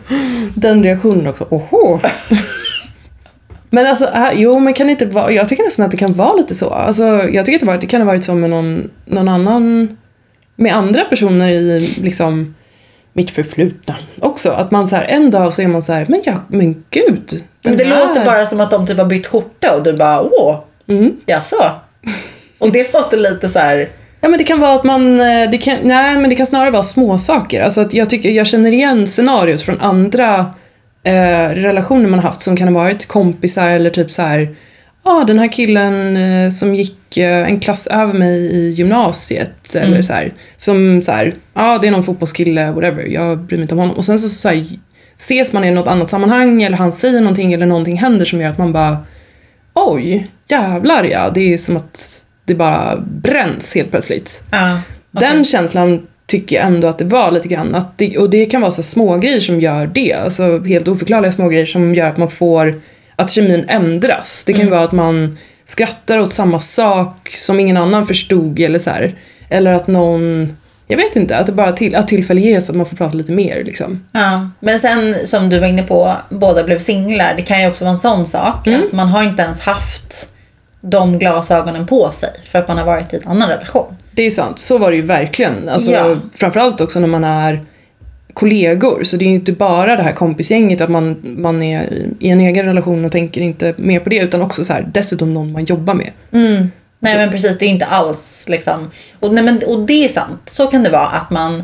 *laughs* Den reaktionen också, oho. *laughs* Men alltså, äh, jo men kan det inte vara, jag tycker nästan att det kan vara lite så. Alltså, jag tycker att det, var, det kan ha varit så med någon, någon annan, med andra personer i liksom mitt förflutna också. Att man så här, en dag så är man så här, men ja, men gud. Men det här- låter bara som att de typ har bytt skjorta och du bara åh, Mm. jaså? Och det *laughs* låter lite så här... Ja men det kan vara att man, eh, det kan, nej men det kan snarare vara små saker. Alltså att jag tycker, jag känner igen scenariot från andra eh, relationer man haft som kan ha varit kompisar eller typ så här. Ja ah, den här killen eh, som gick eh, en klass över mig i gymnasiet eller så här. Som så här, ja ah, det är någon fotbollskille, whatever, jag bryr mig inte om honom. Och sen så, så här, ses man i något annat sammanhang eller han säger någonting eller någonting händer som gör att man bara Oj, jävlar ja. Det är som att det bara bränns helt plötsligt. Ja, Den känslan tycker jag ändå att det var lite grann. Att det, och det kan vara så små grejer som gör det. Alltså helt oförklarliga små grejer som gör att man får att kemin ändras. Det kan ju vara att man skrattar åt samma sak som ingen annan förstod eller så här. Eller att någon, jag vet inte, att det bara till, att tillfälle ges att man får prata lite mer liksom. Ja, men sen som du var inne på, båda blev singlar. Det kan ju också vara en sån sak. Mm. Att man har inte ens haft de glasögonen på sig för att man har varit i en annan relation. Det är sant, så var det ju verkligen. Alltså, Ja. Framförallt också när man är kollegor. Så det är inte bara det här kompisgänget att man, man är i- en egen relation och tänker inte mer på det utan också så här, dessutom någon man jobbar med. Nej men precis, det är inte alls liksom. Och, nej, men, och det är sant, så kan det vara att man...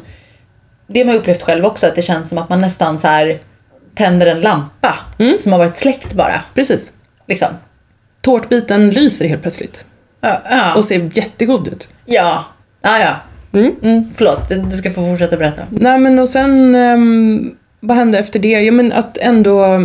Det har man upplevt själv också, att det känns som att man nästan så här tänder en lampa som har varit släckt bara. Precis. Liksom. Tårtbiten lyser helt plötsligt Ja, ja. och ser jättegod ut. ja. ja, ja. Mm. Mm, förlåt, du ska få fortsätta berätta. Nej men och sen, ehm, vad hände efter det? Ja men att ändå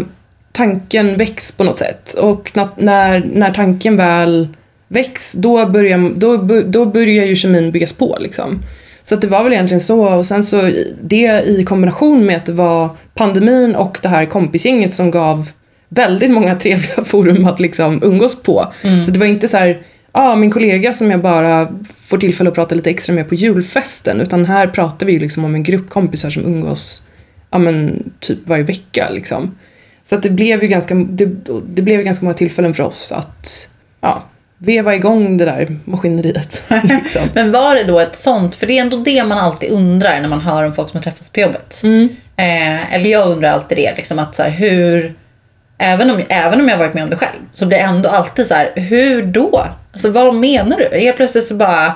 tanken väcks på något sätt. Och när, när tanken väl väcks, då börjar, då, då börjar ju kemin byggas på liksom. Så det var väl egentligen så. Och sen så det i kombination med att det var pandemin och det här kompisgänget som gav väldigt många *laughs* trevliga forum att liksom umgås på. Så det var inte så här, ah, min kollega som jag bara får tillfälle att prata lite extra med på julfesten. Utan här pratar vi ju liksom om en grupp kompisar som umgås ja, men, typ varje vecka. Liksom. Så att det blev ju ganska, det, det blev ju ganska många tillfällen för oss att ja, veva igång det där maskineriet. *laughs* liksom. Men var det då ett sånt, för det är ändå det man alltid undrar när man hör om folk som har träffats på jobbet. Eh, eller jag undrar alltid det, liksom att så här, hur, även om, även om jag varit med om det själv, så blir jag ändå alltid så här, hur då? Alltså vad menar du? Helt plötsligt så bara,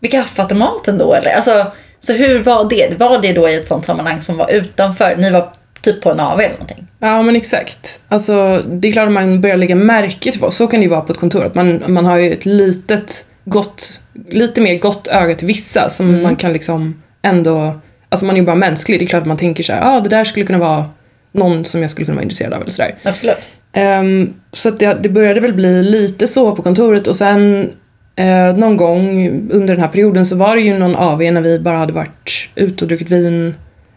vid kaffeautomaten då eller? Alltså, så hur var det? Var det då i ett sånt sammanhang som var utanför? Ni var typ på en AW eller någonting? Ja men exakt. Alltså det är klart att man börjar lägga märke till vad. Så kan det ju vara på ett kontor. Att man, man har ju ett litet, gott, lite mer gott öga till vissa som man kan liksom ändå, alltså man är ju bara mänsklig. Det är klart att man tänker så här, ja ah, det där skulle kunna vara någon som jag skulle kunna vara intresserad av eller sådär. Absolut. Ehm, så att det, det började väl bli lite så på kontoret och sen eh, någon gång under den här perioden så var det ju någon AV när vi bara hade varit ute och druckit vin,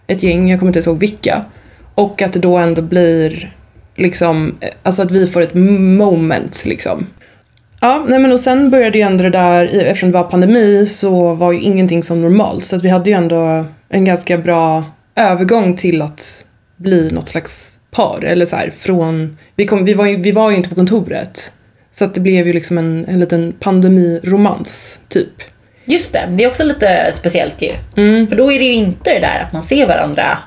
ett gäng, jag kommer inte ens ihåg vilka. Och att det då ändå blir liksom, eh, alltså att vi får ett moment liksom. Ja, nej men och sen började ju ändå det där, eftersom det var pandemi så var ju ingenting som normalt så att vi hade ju ändå en ganska bra övergång till att bli något slags par eller så här från, vi, kom, vi, var, ju, vi var ju inte på kontoret så att det blev ju liksom en, en liten pandemiromans typ. Just det, det är också lite speciellt ju. Mm. För då är det ju inte det där att man ser varandra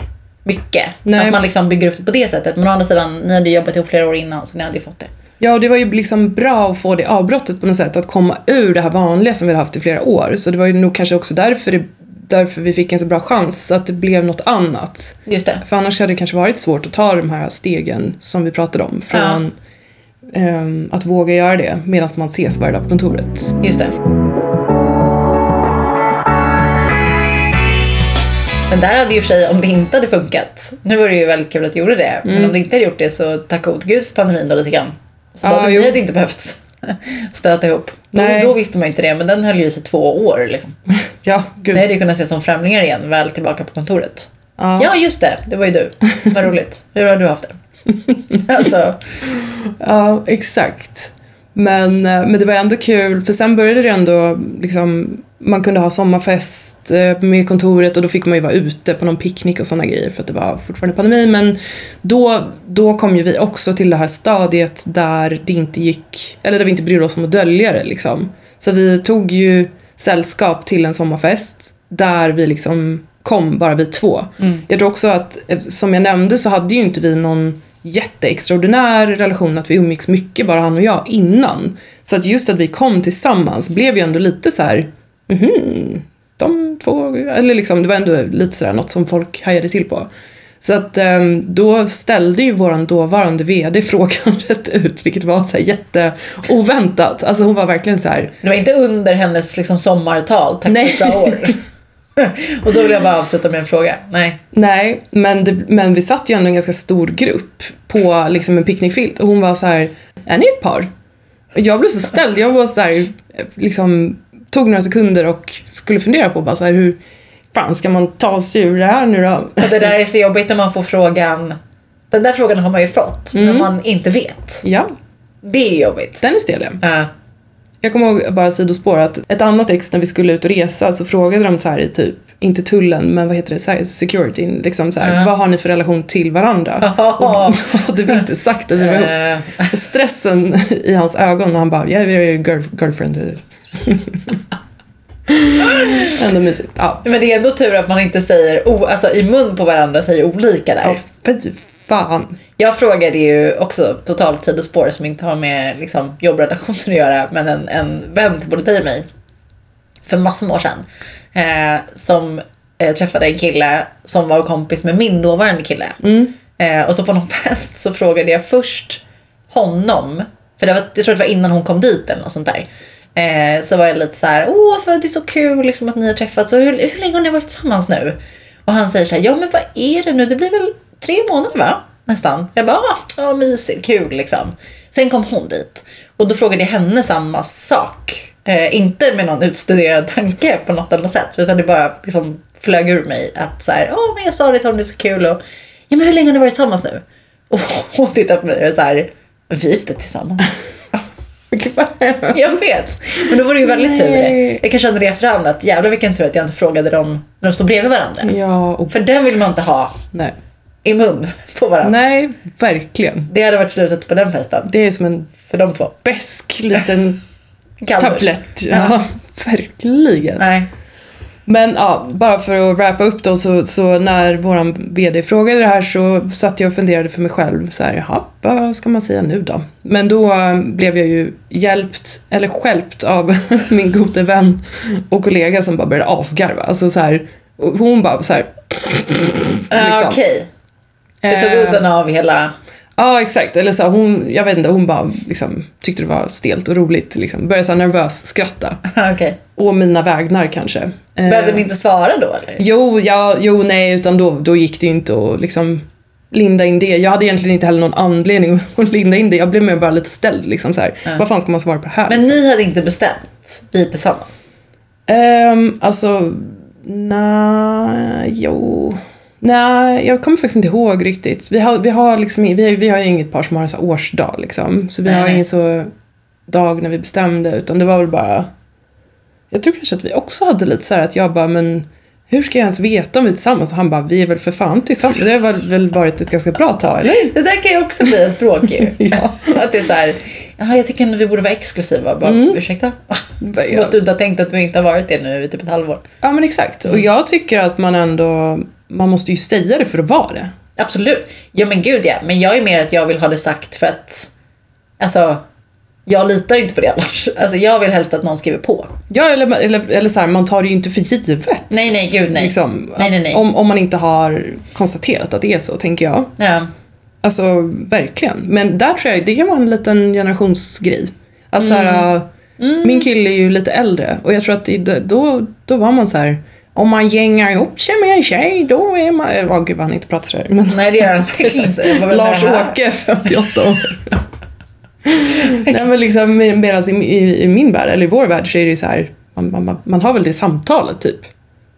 mycket. Nej. Att man liksom bygger upp det på det sättet. Men å andra sidan, ni hade jobbat ihop flera år innan så ni hade ju fått det. Ja, och det var ju liksom bra att få det avbrottet på något sätt, att komma ur det här vanliga som vi hade haft i flera år. Så det var ju nog kanske också därför, det, därför vi fick en så bra chans, att det blev något annat. Just det. För annars hade det kanske varit svårt att ta de här stegen som vi pratade om. Från ehm, att våga göra det medan man ses varje dag på kontoret. Just det. Men där hade ju för sig, om det inte hade funkat, nu var det ju väldigt kul att det gjorde det, men om det inte hade gjort det så tack gode gud för pandemin då lite grann. Så då Ja, hade hade inte behövt *laughs* stöta ihop. Då, Nej. då visste man ju inte det, men den höll ju sig två år liksom. *laughs* Ja, gud. Det hade ju kunnat ses som främlingar igen, väl tillbaka på kontoret. Ja. Ja, just det. Det var ju du. Vad roligt. Hur har du haft det? *laughs* alltså, Ja, exakt. Men, eh, men det var ändå kul, för sen började det ändå liksom, man kunde ha sommarfest eh, med kontoret och då fick man ju vara ute på någon picknick och sådana grejer för att det var fortfarande pandemi. Men då, då kom ju vi också till det här stadiet där det inte gick, eller där vi inte brydde oss om att dölja det liksom. Så vi tog ju sällskap till en sommarfest där vi liksom kom bara vi två. Jag tror också att, eh, som jag nämnde så hade ju inte vi någon jätteextraordinär relation, att vi umgicks mycket bara han och jag innan. Så att just att vi kom tillsammans blev ju ändå lite så här, mhm, de två, eller liksom det var ändå lite sådär något som folk hajade till på. Så att ehm, då ställde ju våran dåvarande VD *laughs* frågan rätt ut, vilket var så här jätteoväntat. Alltså hon var verkligen så här, det var inte under hennes liksom, sommartal. Tack för ett bra år. *laughs* *laughs* Och då vill jag bara avsluta med en fråga. Nej. Nej, men, det, men vi satt ju ändå en ganska stor grupp på liksom en picknickfilt och hon var så här, är ni ett par? Och jag blev så ställd, jag var så här, liksom tog några sekunder och skulle fundera på bara så här, hur fan ska man ta sig ur det här nu då? Och det där är så jobbigt när man får frågan. Den där frågan har man ju fått när man inte vet. Ja, Det är jobbigt. den är stel ja. Ja. Jag kommer ihåg, bara sidospår, att ett annat ex när vi skulle ut och resa så frågade de så här i typ, inte tullen, men vad heter det, så här, security, liksom så här, Ja. vad har ni för relation till varandra? *laughs* Och då hade vi inte sagt att vi var ihop. Eh, stressen i hans ögon när han bara, ja, vi är ju girl, girlfriend. *laughs* Ändå mysigt. Ja. men det är ändå tur att man inte säger, alltså i mun på varandra säger olika där. ja, fy fan. Jag frågade ju också totalt sidospår som inte har med liksom, jobbrelationer att göra, men en, en vän till både dig och mig för massor med år sedan eh, som eh, träffade en kille som var kompis med min dåvarande kille. Eh, och så på någon *laughs* fest så frågade jag först honom, för det var, jag tror det var innan hon kom dit eller något sånt där. Eh, så var jag lite så här, åh för det är så kul liksom, att ni har träffats, och hur, hur länge har ni varit tillsammans nu? Och han säger så här, ja men vad är det nu, det blir väl tre månader va? Nästan. Jag bara, ah, ja mysigt, kul liksom. Sen kom hon dit och då frågade jag henne samma sak. Eh, inte med någon utstuderad tanke på något annat sätt, utan det bara liksom flög ur mig att så här, åh men jag sa det till honom, det är så kul och ja men hur länge har ni varit tillsammans nu? *laughs* Och hon tittade på mig och så här, vi är inte tillsammans. *laughs* Jag vet. Men då var det ju väldigt tur. Nej. Jag kan känna det i efterhand att jävlar vilken tur att jag inte frågade dem när de stod bredvid varandra. Ja, och, För den vill man inte ha nej. I mun på varandra. Nej, verkligen. Det hade varit slutet på den festen. Det är som en För de två. besk liten *laughs* tablett. Ja, *laughs* verkligen. Nej. Men ja, bara för att wrappa upp då så, så när våran VD frågade det här så satt jag och funderade för mig själv så här, jaha, vad ska man säga nu då? Men då eh, blev jag ju hjälpt, eller skälpt av *laughs* min gode vän och kollega som bara började asgarva. Alltså så här, hon bara så här. Liksom. Okej. Det tog Eh, udden av hela... Ja, exakt. Eller så hon, jag vet inte, hon bara liksom, tyckte det var stelt och roligt. Liksom. Började så nervös skratta. *laughs* Okej. Och mina vägnar kanske. Eh, Behövde ni inte svara då eller? Jo, ja, jo, nej, utan då, då gick det inte att liksom linda in det. Jag hade egentligen inte heller någon anledning *laughs* att linda in det. Jag blev mer bara lite ställd liksom så här. Vad fan ska man svara på det här? Men ni hade inte bestämt? Vi tillsammans? Ehm, alltså, nej, jo. Nej, jag kommer faktiskt inte ihåg riktigt. Vi har, vi har liksom, vi vi har ju inget par som har en så årsdag liksom. Så vi Nej, har ingen så dag när vi bestämde, utan det var väl bara... Jag tror kanske att vi också hade lite så här att jag bara, men hur ska jag ens veta om vi är tillsammans? Och han bara, vi är väl för fan tillsammans. Det har väl- varit ett ganska bra tag, eller? Det där kan ju också bli ett bråk ju. *laughs* Ja. Att det är så här, "Jaha, jag tycker ändå vi borde vara exklusiva. Bara, ursäkta? *laughs* Som att du inte har tänkt att vi inte har varit det nu i typ ett halvår. Ja, men exakt. Och jag tycker att man ändå, man måste ju säga det för att vara det. Absolut. Ja men gud ja. Men jag är mer att jag vill ha det sagt för att, alltså, jag litar inte på det annars. Alltså jag vill helst att någon skriver på. Ja, eller, eller, eller så här, man tar det ju inte för givet. Nej, nej, gud nej. Liksom, Nej, nej, nej. Om, om man inte har konstaterat att det är så, tänker jag. Ja. Alltså, verkligen. Men där tror jag det kan vara en liten generationsgrej. Alltså, så här, Mm. Min kille är ju lite äldre och jag tror att det, då, då var man så här, om man gängar ihop sig med en tjej då är man... Åh gud vad han inte pratar så här. Men... Nej, det gör han *laughs* inte. Lars-Åke, 58 år. Nej men liksom medan i, i, i min värld, eller i vår värld, så är det ju så här, man, man, man har väl det samtalet typ.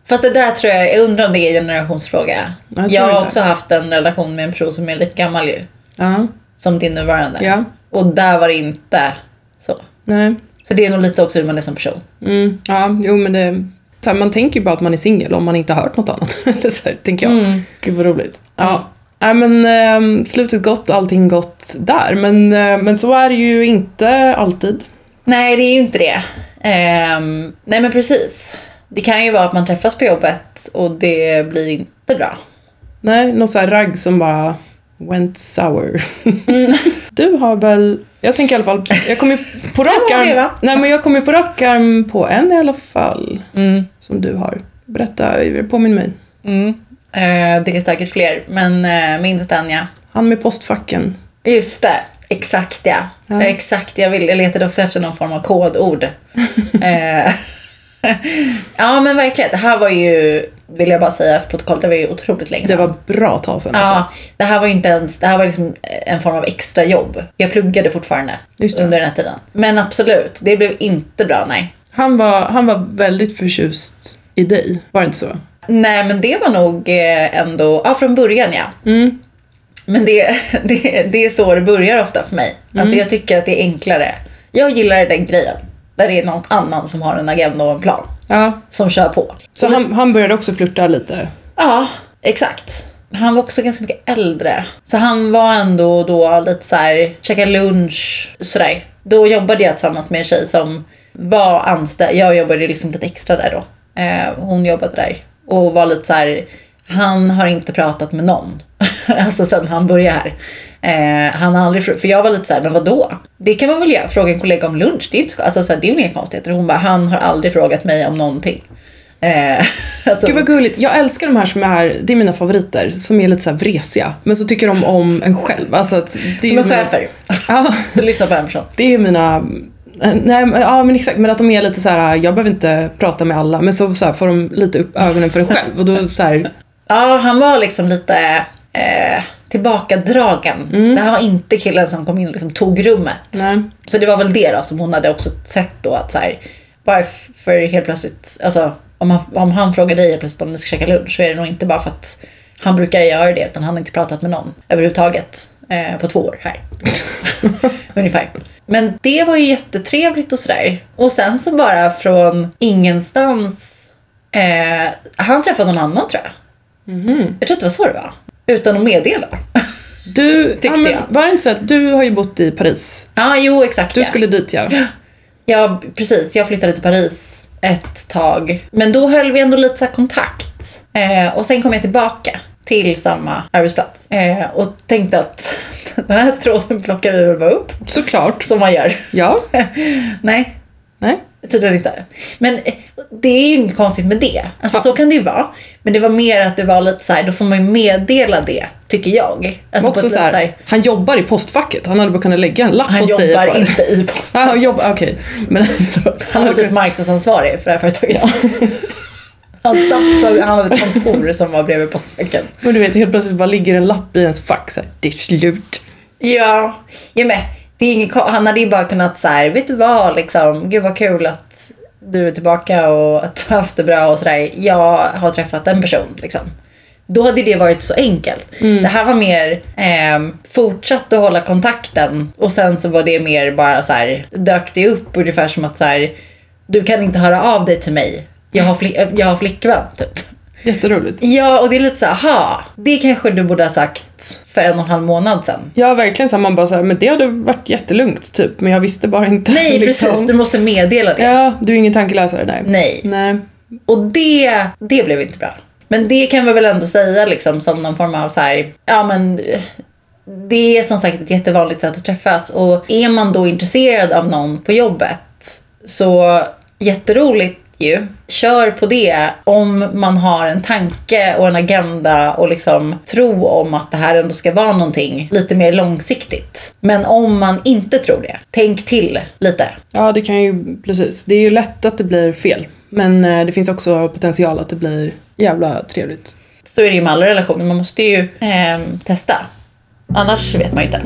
Fast det där tror jag, jag undrar om det är en generationsfråga. Jag Jag, har inte. också haft en relation med en person som är lika gammal ju. Ja. Som din nuvarande. Ja. Och där var det inte så. Nej. Så det är nog lite också hur man är som person. Mm. Ja, jo men det... Så här, man tänker ju bara att man är singel om man inte har hört något annat. *laughs* Så här, tänker jag. Mm. Gud vad roligt. Ja. Nej men eh, slutet gott, allting gott där. Men, eh, men så är det ju inte alltid. Nej, det är ju inte det. Ehm, nej, men precis. Det kan ju vara att man träffas på jobbet och det blir inte bra. Nej, något så här ragg som bara went sour. *laughs* Du har väl, jag tänker i alla fall, jag kommer på *laughs* rak det, arm, nej men jag kommer på rak arm på en i alla fall. Mm. Som du har. Berätta, påminn mig. Mm. Eh, det är säkert fler, men uh, minst den ja. Han med postfacken. Just det, exakt ja. Ja. Exakt, jag, vill, jag letade också efter någon form av kodord. *laughs* Eh, *laughs* ja men verkligen, det här var ju, vill jag bara säga för protokollet, det var ju otroligt länge Det sedan. var bra tag sedan alltså. Ja, det här var inte ens, det här var liksom en form av extra jobb. Jag pluggade fortfarande Just det. under den här tiden. Men absolut, det blev inte bra, nej. Han, var, han var väldigt förtjust i dig, var det inte så? Nej men det var nog eh, ändå, ja från början ja. Mm. Men det, *laughs* det, det är så det börjar ofta för mig. Mm. Alltså jag tycker att det är enklare. Jag gillar den grejen. Där det är något annan som har en agenda och en plan. Ja, Som kör på. så han, han började också flirta lite. Ja, exakt. Han var också ganska mycket äldre. Så han var ändå då lite så här, käka lunch, sådär. Då jobbade jag tillsammans med en tjej som var anställd. Jag jobbade liksom lite extra där då. Eh, hon jobbade där. Och var lite så här, han har inte pratat med någon. *laughs* alltså sen han började här. Eh, han har aldrig, för jag var lite så här, men vadå? Det kan man väl göra, fråga en kollega om lunch. Det är, inte så, alltså, så här, det är väl inga konstigheter. Hon bara, han har aldrig frågat mig om någonting. Eh, *laughs* alltså, Gud vad gulligt. Jag älskar de här som är, det är mina favoriter, som är lite så här vresiga. Men så tycker de om en själv. Alltså det som är mina- chefer. Ja, *laughs* Så lyssna på en person. det är mina... eh, Nej, ja men exakt, men att de är lite så här. jag behöver inte prata med alla, men så, så här, får de lite upp ögonen för en själv och då så här, Ja, han var liksom lite eh, tillbakadragen. Det här var inte killen som kom in och liksom tog rummet. Nej. Så det var väl det då som hon hade också sett då att så här, varför helt plötsligt, alltså om han, om han frågar dig plötsligt om ni ska käka lunch så är det nog inte bara för att han brukar göra det utan han har inte pratat med någon överhuvudtaget eh, på två år här. *laughs* Ungefär. Men det var ju jättetrevligt och sådär. Och sen så bara från ingenstans, eh, han träffade någon annan tror jag. Jag tror att det var så det var. Utan att meddela. Du, *laughs* ja, men, var det inte så att du har ju bott i Paris? Ja, jo exakt Du ja. skulle dit ja. Ja, precis. Jag flyttade till Paris ett tag. Men då höll vi ändå lite så kontakt. Eh, och sen kom jag tillbaka till samma arbetsplats. Eh, och tänkte att *laughs* den här tråden plockar vi väl bara upp. Såklart. Som man gör. Ja. *laughs* Nej. Tydligen inte. Men eh, det är ju inget konstigt med det. Alltså Ja. så kan det ju vara. Men det var mer att det var lite så här, då får man ju meddela det, tycker jag. Alltså också så lite här, han jobbar i postfacket. Han hade bara kunnat lägga en lapp han hos dig. jobbar bara- inte i posten. Ja, han jobbar, okej. Men ändå. Han var typ marknadsansvarig för det här företaget. *laughs* Han satt, han hade ett kontor som var bredvid postfacken. Men du vet, helt plötsligt bara ligger en lapp i ens fack så här, det är slut. Ja, ja men det är inget, han hade ju bara kunnat så här, vet du vad liksom, gud vad kul att du är tillbaka och att du har haft det bra och sådär. Jag har träffat en person liksom. Då hade det varit så enkelt. Det här var mer eh, fortsatt att hålla kontakten och sen så var det mer bara så här, dök det upp ungefär som att så här, du kan inte höra av dig till mig. Jag har, fli- jag har flickvän typ. Jätteroligt. Ja, och det är lite så här, aha, det kanske du borde ha sagt för en och en halv månad sedan. Ja, verkligen så här, man bara så här, men det hade varit jättelugnt typ, men jag visste bara inte. Nej, liksom. precis. Du måste meddela det. Ja, du är ingen tankeläsare, nej. Nej. Nej. Och det, det blev inte bra. Men det kan vi väl ändå säga liksom som någon form av så här, ja men det är som sagt ett jättevanligt sätt att träffas och är man då intresserad av någon på jobbet så jätteroligt ju. Kör på det om man har en tanke och en agenda och liksom tro om att det här ändå ska vara någonting lite mer långsiktigt. Men om man inte tror det, tänk till lite. Ja, det kan ju, precis. Det är ju lätt att det blir fel. Men eh, det finns också potential att det blir jävla trevligt. Så är det ju med alla relationer, man måste ju ehm, testa. Annars vet man ju inte.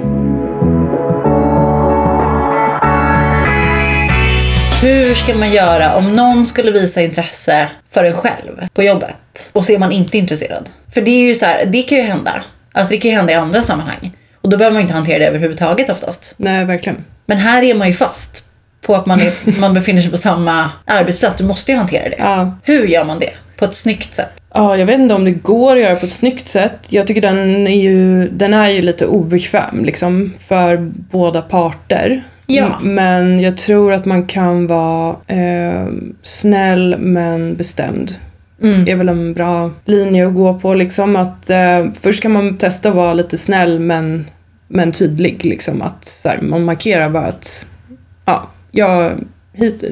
Hur ska man göra om någon skulle visa intresse för en själv på jobbet och så är man inte intresserad? För det är ju så här, det kan ju hända. Alltså det kan ju hända i andra sammanhang. Och då behöver man ju inte hantera det överhuvudtaget oftast. Nej, verkligen. Men här är man ju fast på att man, är, *laughs* man befinner sig på samma arbetsplats. Du måste ju hantera det. Ja. Hur gör man det? På ett snyggt sätt? Ja, jag vet inte om det går att göra på ett snyggt sätt. Jag tycker den är ju, den är ju lite obekväm liksom för båda parter. Ja. M- Men jag tror att man kan vara eh, snäll men bestämd. Mm. Det är väl en bra linje att gå på liksom att eh, först kan man testa att vara lite snäll men, men tydlig liksom att så här, man markerar bara att ja, jag hit,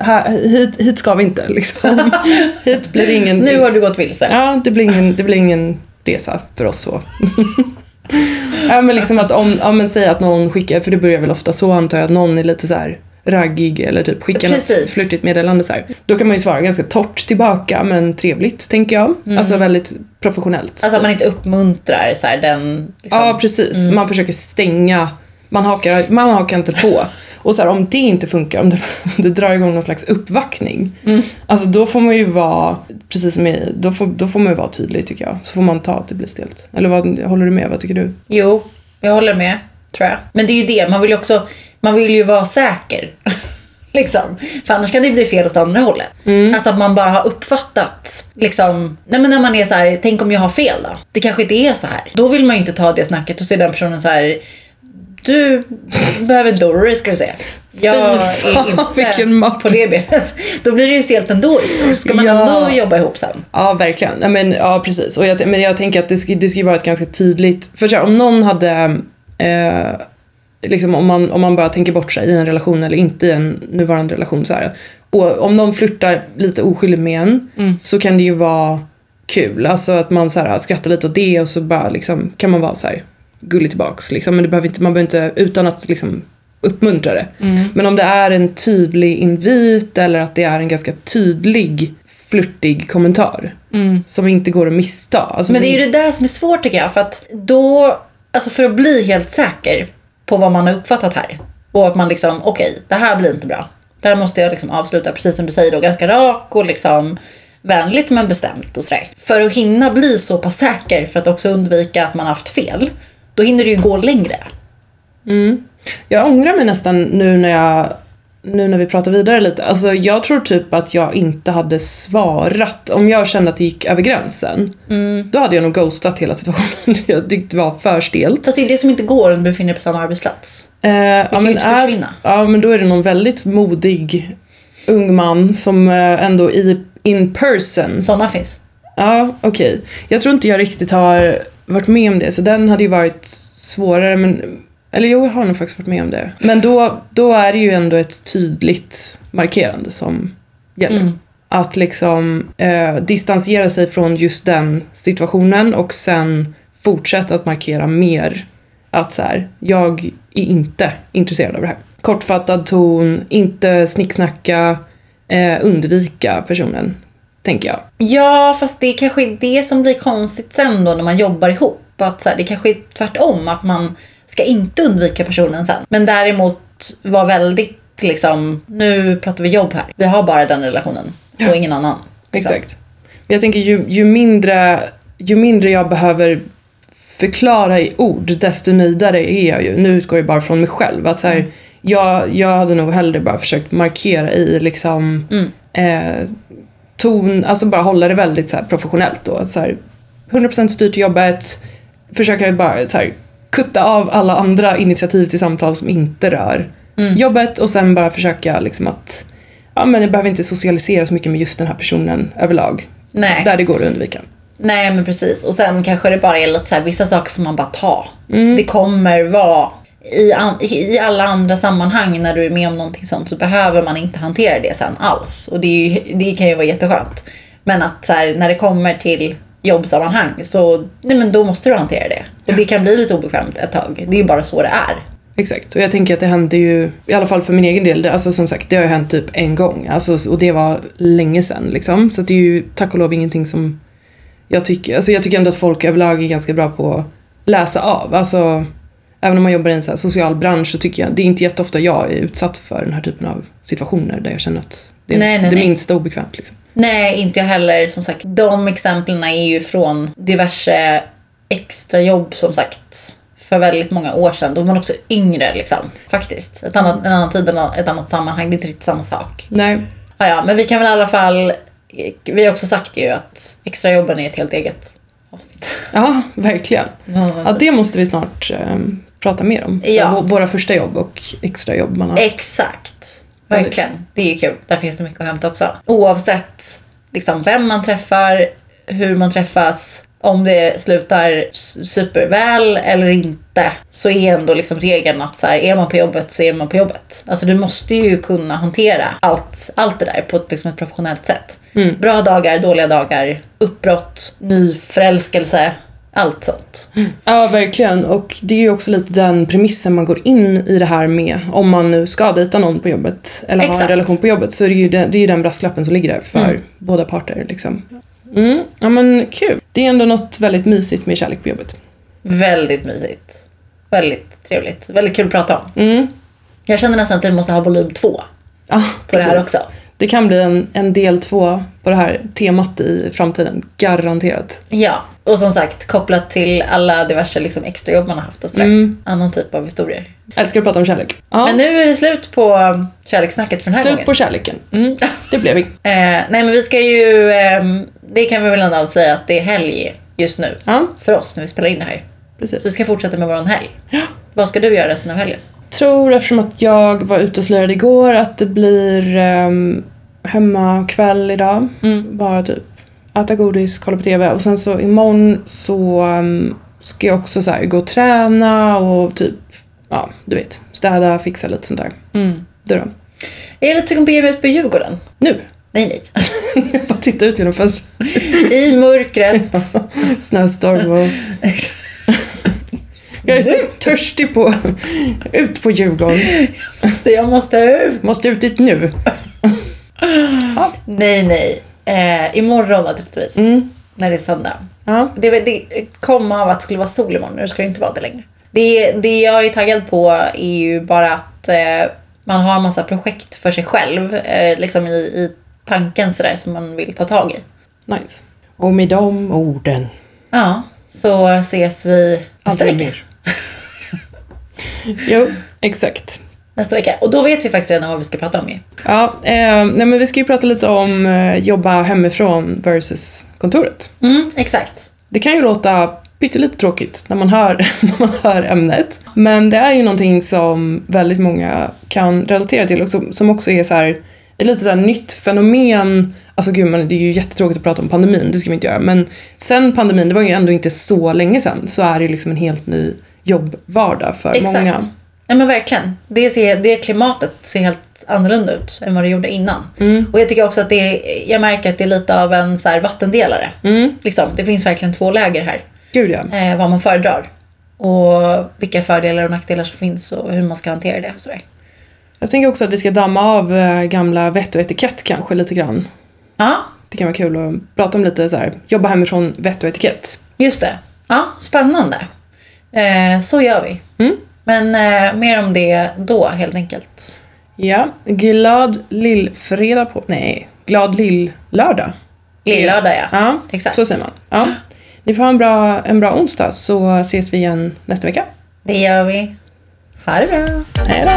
här, hit, hit ska vi inte liksom. *laughs* hit blir ingen Nu har du gått vilse. Ja, det blir ingen, det blir ingen resa för oss så. *laughs* ja, men liksom att om, ja men säg att någon skickar, för det börjar väl ofta så antar jag att någon är lite så här raggig eller typ skickar något Precis. flörtigt meddelande så här. Då kan man ju svara ganska torrt tillbaka men trevligt tänker jag. Alltså väldigt professionellt. Alltså att man inte uppmuntrar så här, den... Liksom. Ja, precis. Man försöker stänga, man hakar, man hakar inte på. Och så här, om det inte funkar, om det, *laughs* om det drar igång någon slags uppvaktning. Alltså då får man ju vara, precis som i, då får, då får man ju vara tydlig tycker jag. Så får man ta att det blir stelt. Eller vad, håller du med? Vad tycker du? Jo, jag håller med, tror jag. Men det är ju det, man vill ju också, man vill ju vara säker. *laughs* liksom. För annars kan det bli fel åt andra hållet. Alltså att man bara har uppfattat, liksom, nej men när man är så här, tänk om jag har fel då? Det kanske inte är så här. Då vill man ju inte ta det snacket och se den personen så här, du behöver dig ska du säga. Jag Fy är fan, inte vilken på det benet. Då blir det ju stelt ändå. Ska man Ja. ändå jobba ihop sen? Ja, verkligen. Men, ja, precis. Och jag, men jag tänker att det ska, det ska ju vara ett ganska tydligt... För här, om någon hade... Eh, liksom om man, om man bara tänker bort sig i en relation eller inte i en nuvarande relation så här. Och om någon flirtar lite oskyldigt med en så kan det ju vara kul. Alltså att man så här, skrattar lite åt det och så bara liksom, kan man vara så här gullig tillbaks. Liksom. Men det behöver inte, man behöver inte, utan att liksom uppmuntra det. Men om det är en tydlig invit eller att det är en ganska tydlig flörtig kommentar som inte går att missta. Alltså, Men det är ju det där som är svårt tycker jag. För att då, alltså för att bli helt säker på vad man har uppfattat här. Och att man liksom, okej, det här blir inte bra. Det här måste jag liksom avsluta, precis som du säger då, ganska rak och liksom vänligt men bestämt och sådär. För att hinna bli så pass säker för att också undvika att man haft fel, då hinner det ju gå längre. Jag ångrar mig nästan nu när jag nu när vi pratar vidare lite. Alltså jag tror typ att jag inte hade svarat. Om jag kände att det gick över gränsen. Då hade jag nog ghostat hela situationen. *laughs* jag tyckte det var för stelt. Fast det är det som inte går om du befinner dig på samma arbetsplats. Eh, ja, kan ju men inte är, försvinna. ja men då är det någon väldigt modig ung man som eh, ändå i in person. Sådana finns. Ja okej. Jag tror inte jag riktigt har varit med om det. Så den hade ju varit svårare men eller jo, jag har nog faktiskt varit med om det. Men då, då är det ju ändå ett tydligt markerande som gäller. Att liksom eh, distansera sig från just den situationen och sen fortsätta att markera mer att så här, jag är inte intresserad av det här. Kortfattad ton, inte snicksnacka, eh, undvika personen, tänker jag. Ja, fast det är kanske är det som blir konstigt sen då när man jobbar ihop. Att så här, det kanske är tvärtom, att man ska inte undvika personen sen. Men däremot vara väldigt liksom, nu pratar vi jobb här. Vi har bara den relationen och ingen annan. liksom. Exakt. Men jag tänker ju, ju, mindre, ju mindre jag behöver förklara i ord, desto nöjdare är jag ju. Nu utgår jag bara från mig själv. Att så här, jag, jag hade nog hellre bara försökt markera i liksom eh, ton, alltså bara hålla det väldigt så professionellt då. Så här, 100% styrt jobbet, försöka bara så här, kutta av alla andra initiativ till samtal som inte rör jobbet och sen bara försöka liksom att ja, men jag behöver inte socialisera så mycket med just den här personen överlag. Nej. Där det går att undvika. Nej, men precis. Och sen kanske det bara är lite så här, vissa saker får man bara ta. Det kommer vara i, an, i alla andra sammanhang när du är med om någonting sånt så behöver man inte hantera det sen alls. Och det, är ju, det kan ju vara jätteskönt. Men att så här, när det kommer till jobbsammanhang så nej men då måste du hantera det. Och det kan bli lite obekvämt ett tag. Det är bara så det är. Exakt, och jag tänker att det hände ju, i alla fall för min egen del, det, alltså som sagt det har ju hänt typ en gång. Alltså, och det var länge sedan liksom. Så det är ju tack och lov ingenting som jag tycker, alltså jag tycker ändå att folk överlag är ganska bra på att läsa av. Alltså, även om man jobbar i en så social bransch så tycker jag, det är inte jätteofta jag är utsatt för den här typen av situationer där jag känner att det är Nej, nej, det nej. minsta obekvämt liksom. Nej, inte jag heller. Som sagt, de exemplen är ju från diverse extrajobb som sagt för väldigt många år sedan. Då var man också yngre liksom. Faktiskt. Ett annat, en annan tid, ett annat sammanhang. Det är inte riktigt samma sak. Nej, Ja, ja, men vi kan väl i alla fall... Vi har också sagt ju att extrajobben är ett helt eget avsnitt. ja verkligen. Ja, det måste vi snart eh, prata mer om. Så Ja. Våra första jobb och extrajobb man har. Exakt. Verkligen. Det är kul. Där finns det mycket att hämta också. Oavsett liksom, vem man träffar, hur man träffas, om det slutar superväl eller inte, så är ändå liksom regeln att så här, är man på jobbet så är man på jobbet. Alltså du måste ju kunna hantera allt, allt det där på ett, liksom ett professionellt sätt. Bra dagar, dåliga dagar, uppbrott, ny förälskelse, allt sånt. Ja, verkligen. Och det är ju också lite den premissen man går in i det här med. Om man nu ska dejta någon på jobbet eller ha en Exakt. relation på jobbet så är det ju den, det är ju den brasklappen som ligger där för Mm. båda parter. Liksom. Mm. Ja men kul. Det är ändå något väldigt mysigt med kärlek på jobbet. Väldigt mysigt. Väldigt trevligt. Väldigt kul att prata om. Mm. Jag känner nästan att vi måste ha volym två Ja, på det här precis. också. Det kan bli en, en del två på det här temat i framtiden. Garanterat. Ja, och som sagt kopplat till alla diverse liksom, extrajobb man har haft och sådär. Mm. Annan typ av historier. Älskar att prata om kärlek. Ja. Men nu är det slut på um, kärlekssnacket för den här Slut gången. på kärleken. Mm. Det blev vi. *laughs* Eh, nej men vi ska ju, ehm, det kan vi väl ändå avslöja att det är helg just nu. Ja, För oss när vi spelar in det här. precis. Så vi ska fortsätta med våran helg. Vad ska du göra resten av helgen? tror eftersom att jag var ute och slirade igår att det blir um, hemmakväll idag. Mm. Bara typ äta godis, kolla på TV och sen så imorgon så um, ska jag också så här gå och träna och typ, ja du vet, städa, fixa lite sånt där. Mm. Du då? Jag är lite sugen på att ge mig ut på Djurgården. Nu? Nej, nej. Jag bara titta ut genom fönstret. I mörkret. *laughs* Snöstorm och... *laughs* Jag är så törstig på... Ut på Djurgården. *laughs* måste, jag måste ut. Måste ut dit nu. Nej, nej. Eh, imorgon naturligtvis. Mm. När det är söndag. Ja. Det, det kom av att det skulle vara sol imorgon, nu ska det inte vara det längre. Det, det jag är taggad på är ju bara att eh, man har en massa projekt för sig själv, eh, liksom i, i tanken sådär som man vill ta tag i. Nice. Och med de orden. Ja, så ses vi nästa vecka. *laughs* jo, exakt. Nästa vecka. Och då vet vi faktiskt redan vad vi ska prata om ju. Ja, eh, nej men vi ska ju prata lite om eh, jobba hemifrån versus kontoret. Mm, exakt. Det kan ju låta pyttelite tråkigt när man, hör, *laughs* när man hör ämnet. Men det är ju någonting som väldigt många kan relatera till och som, som också är så här, ett lite så här nytt fenomen. Alltså gud, men det är ju jättetråkigt att prata om pandemin, det ska vi inte göra. Men sen pandemin, det var ju ändå inte så länge sedan, så är det ju liksom en helt ny jobbvardag för Exakt. många. Ja men verkligen. Det, ser, det klimatet ser helt annorlunda ut än vad det gjorde innan. Mm. Och jag tycker också att det är, jag märker att det är lite av en så här vattendelare. Mm, Liksom, det finns verkligen två läger här. gud ja. eh, vad man föredrar. Och vilka fördelar och nackdelar som finns och hur man ska hantera det och. Jag tänker också att vi ska damma av eh, gamla vett och etikett kanske lite grann. Ja, Det kan vara kul att prata om lite så här, jobba hemifrån vett och etikett. just det. Ja, spännande. Eh, så gör vi. Mm. Men eh, mer om det då helt enkelt. Ja, glad lillfredag på... Nej, glad lill-lördag. Lill-lördag ja. ja. Exakt. Så säger man. Ja. Ni får ha en bra, en bra onsdag så ses vi igen nästa vecka. Det gör vi. Ha det bra. Hej då.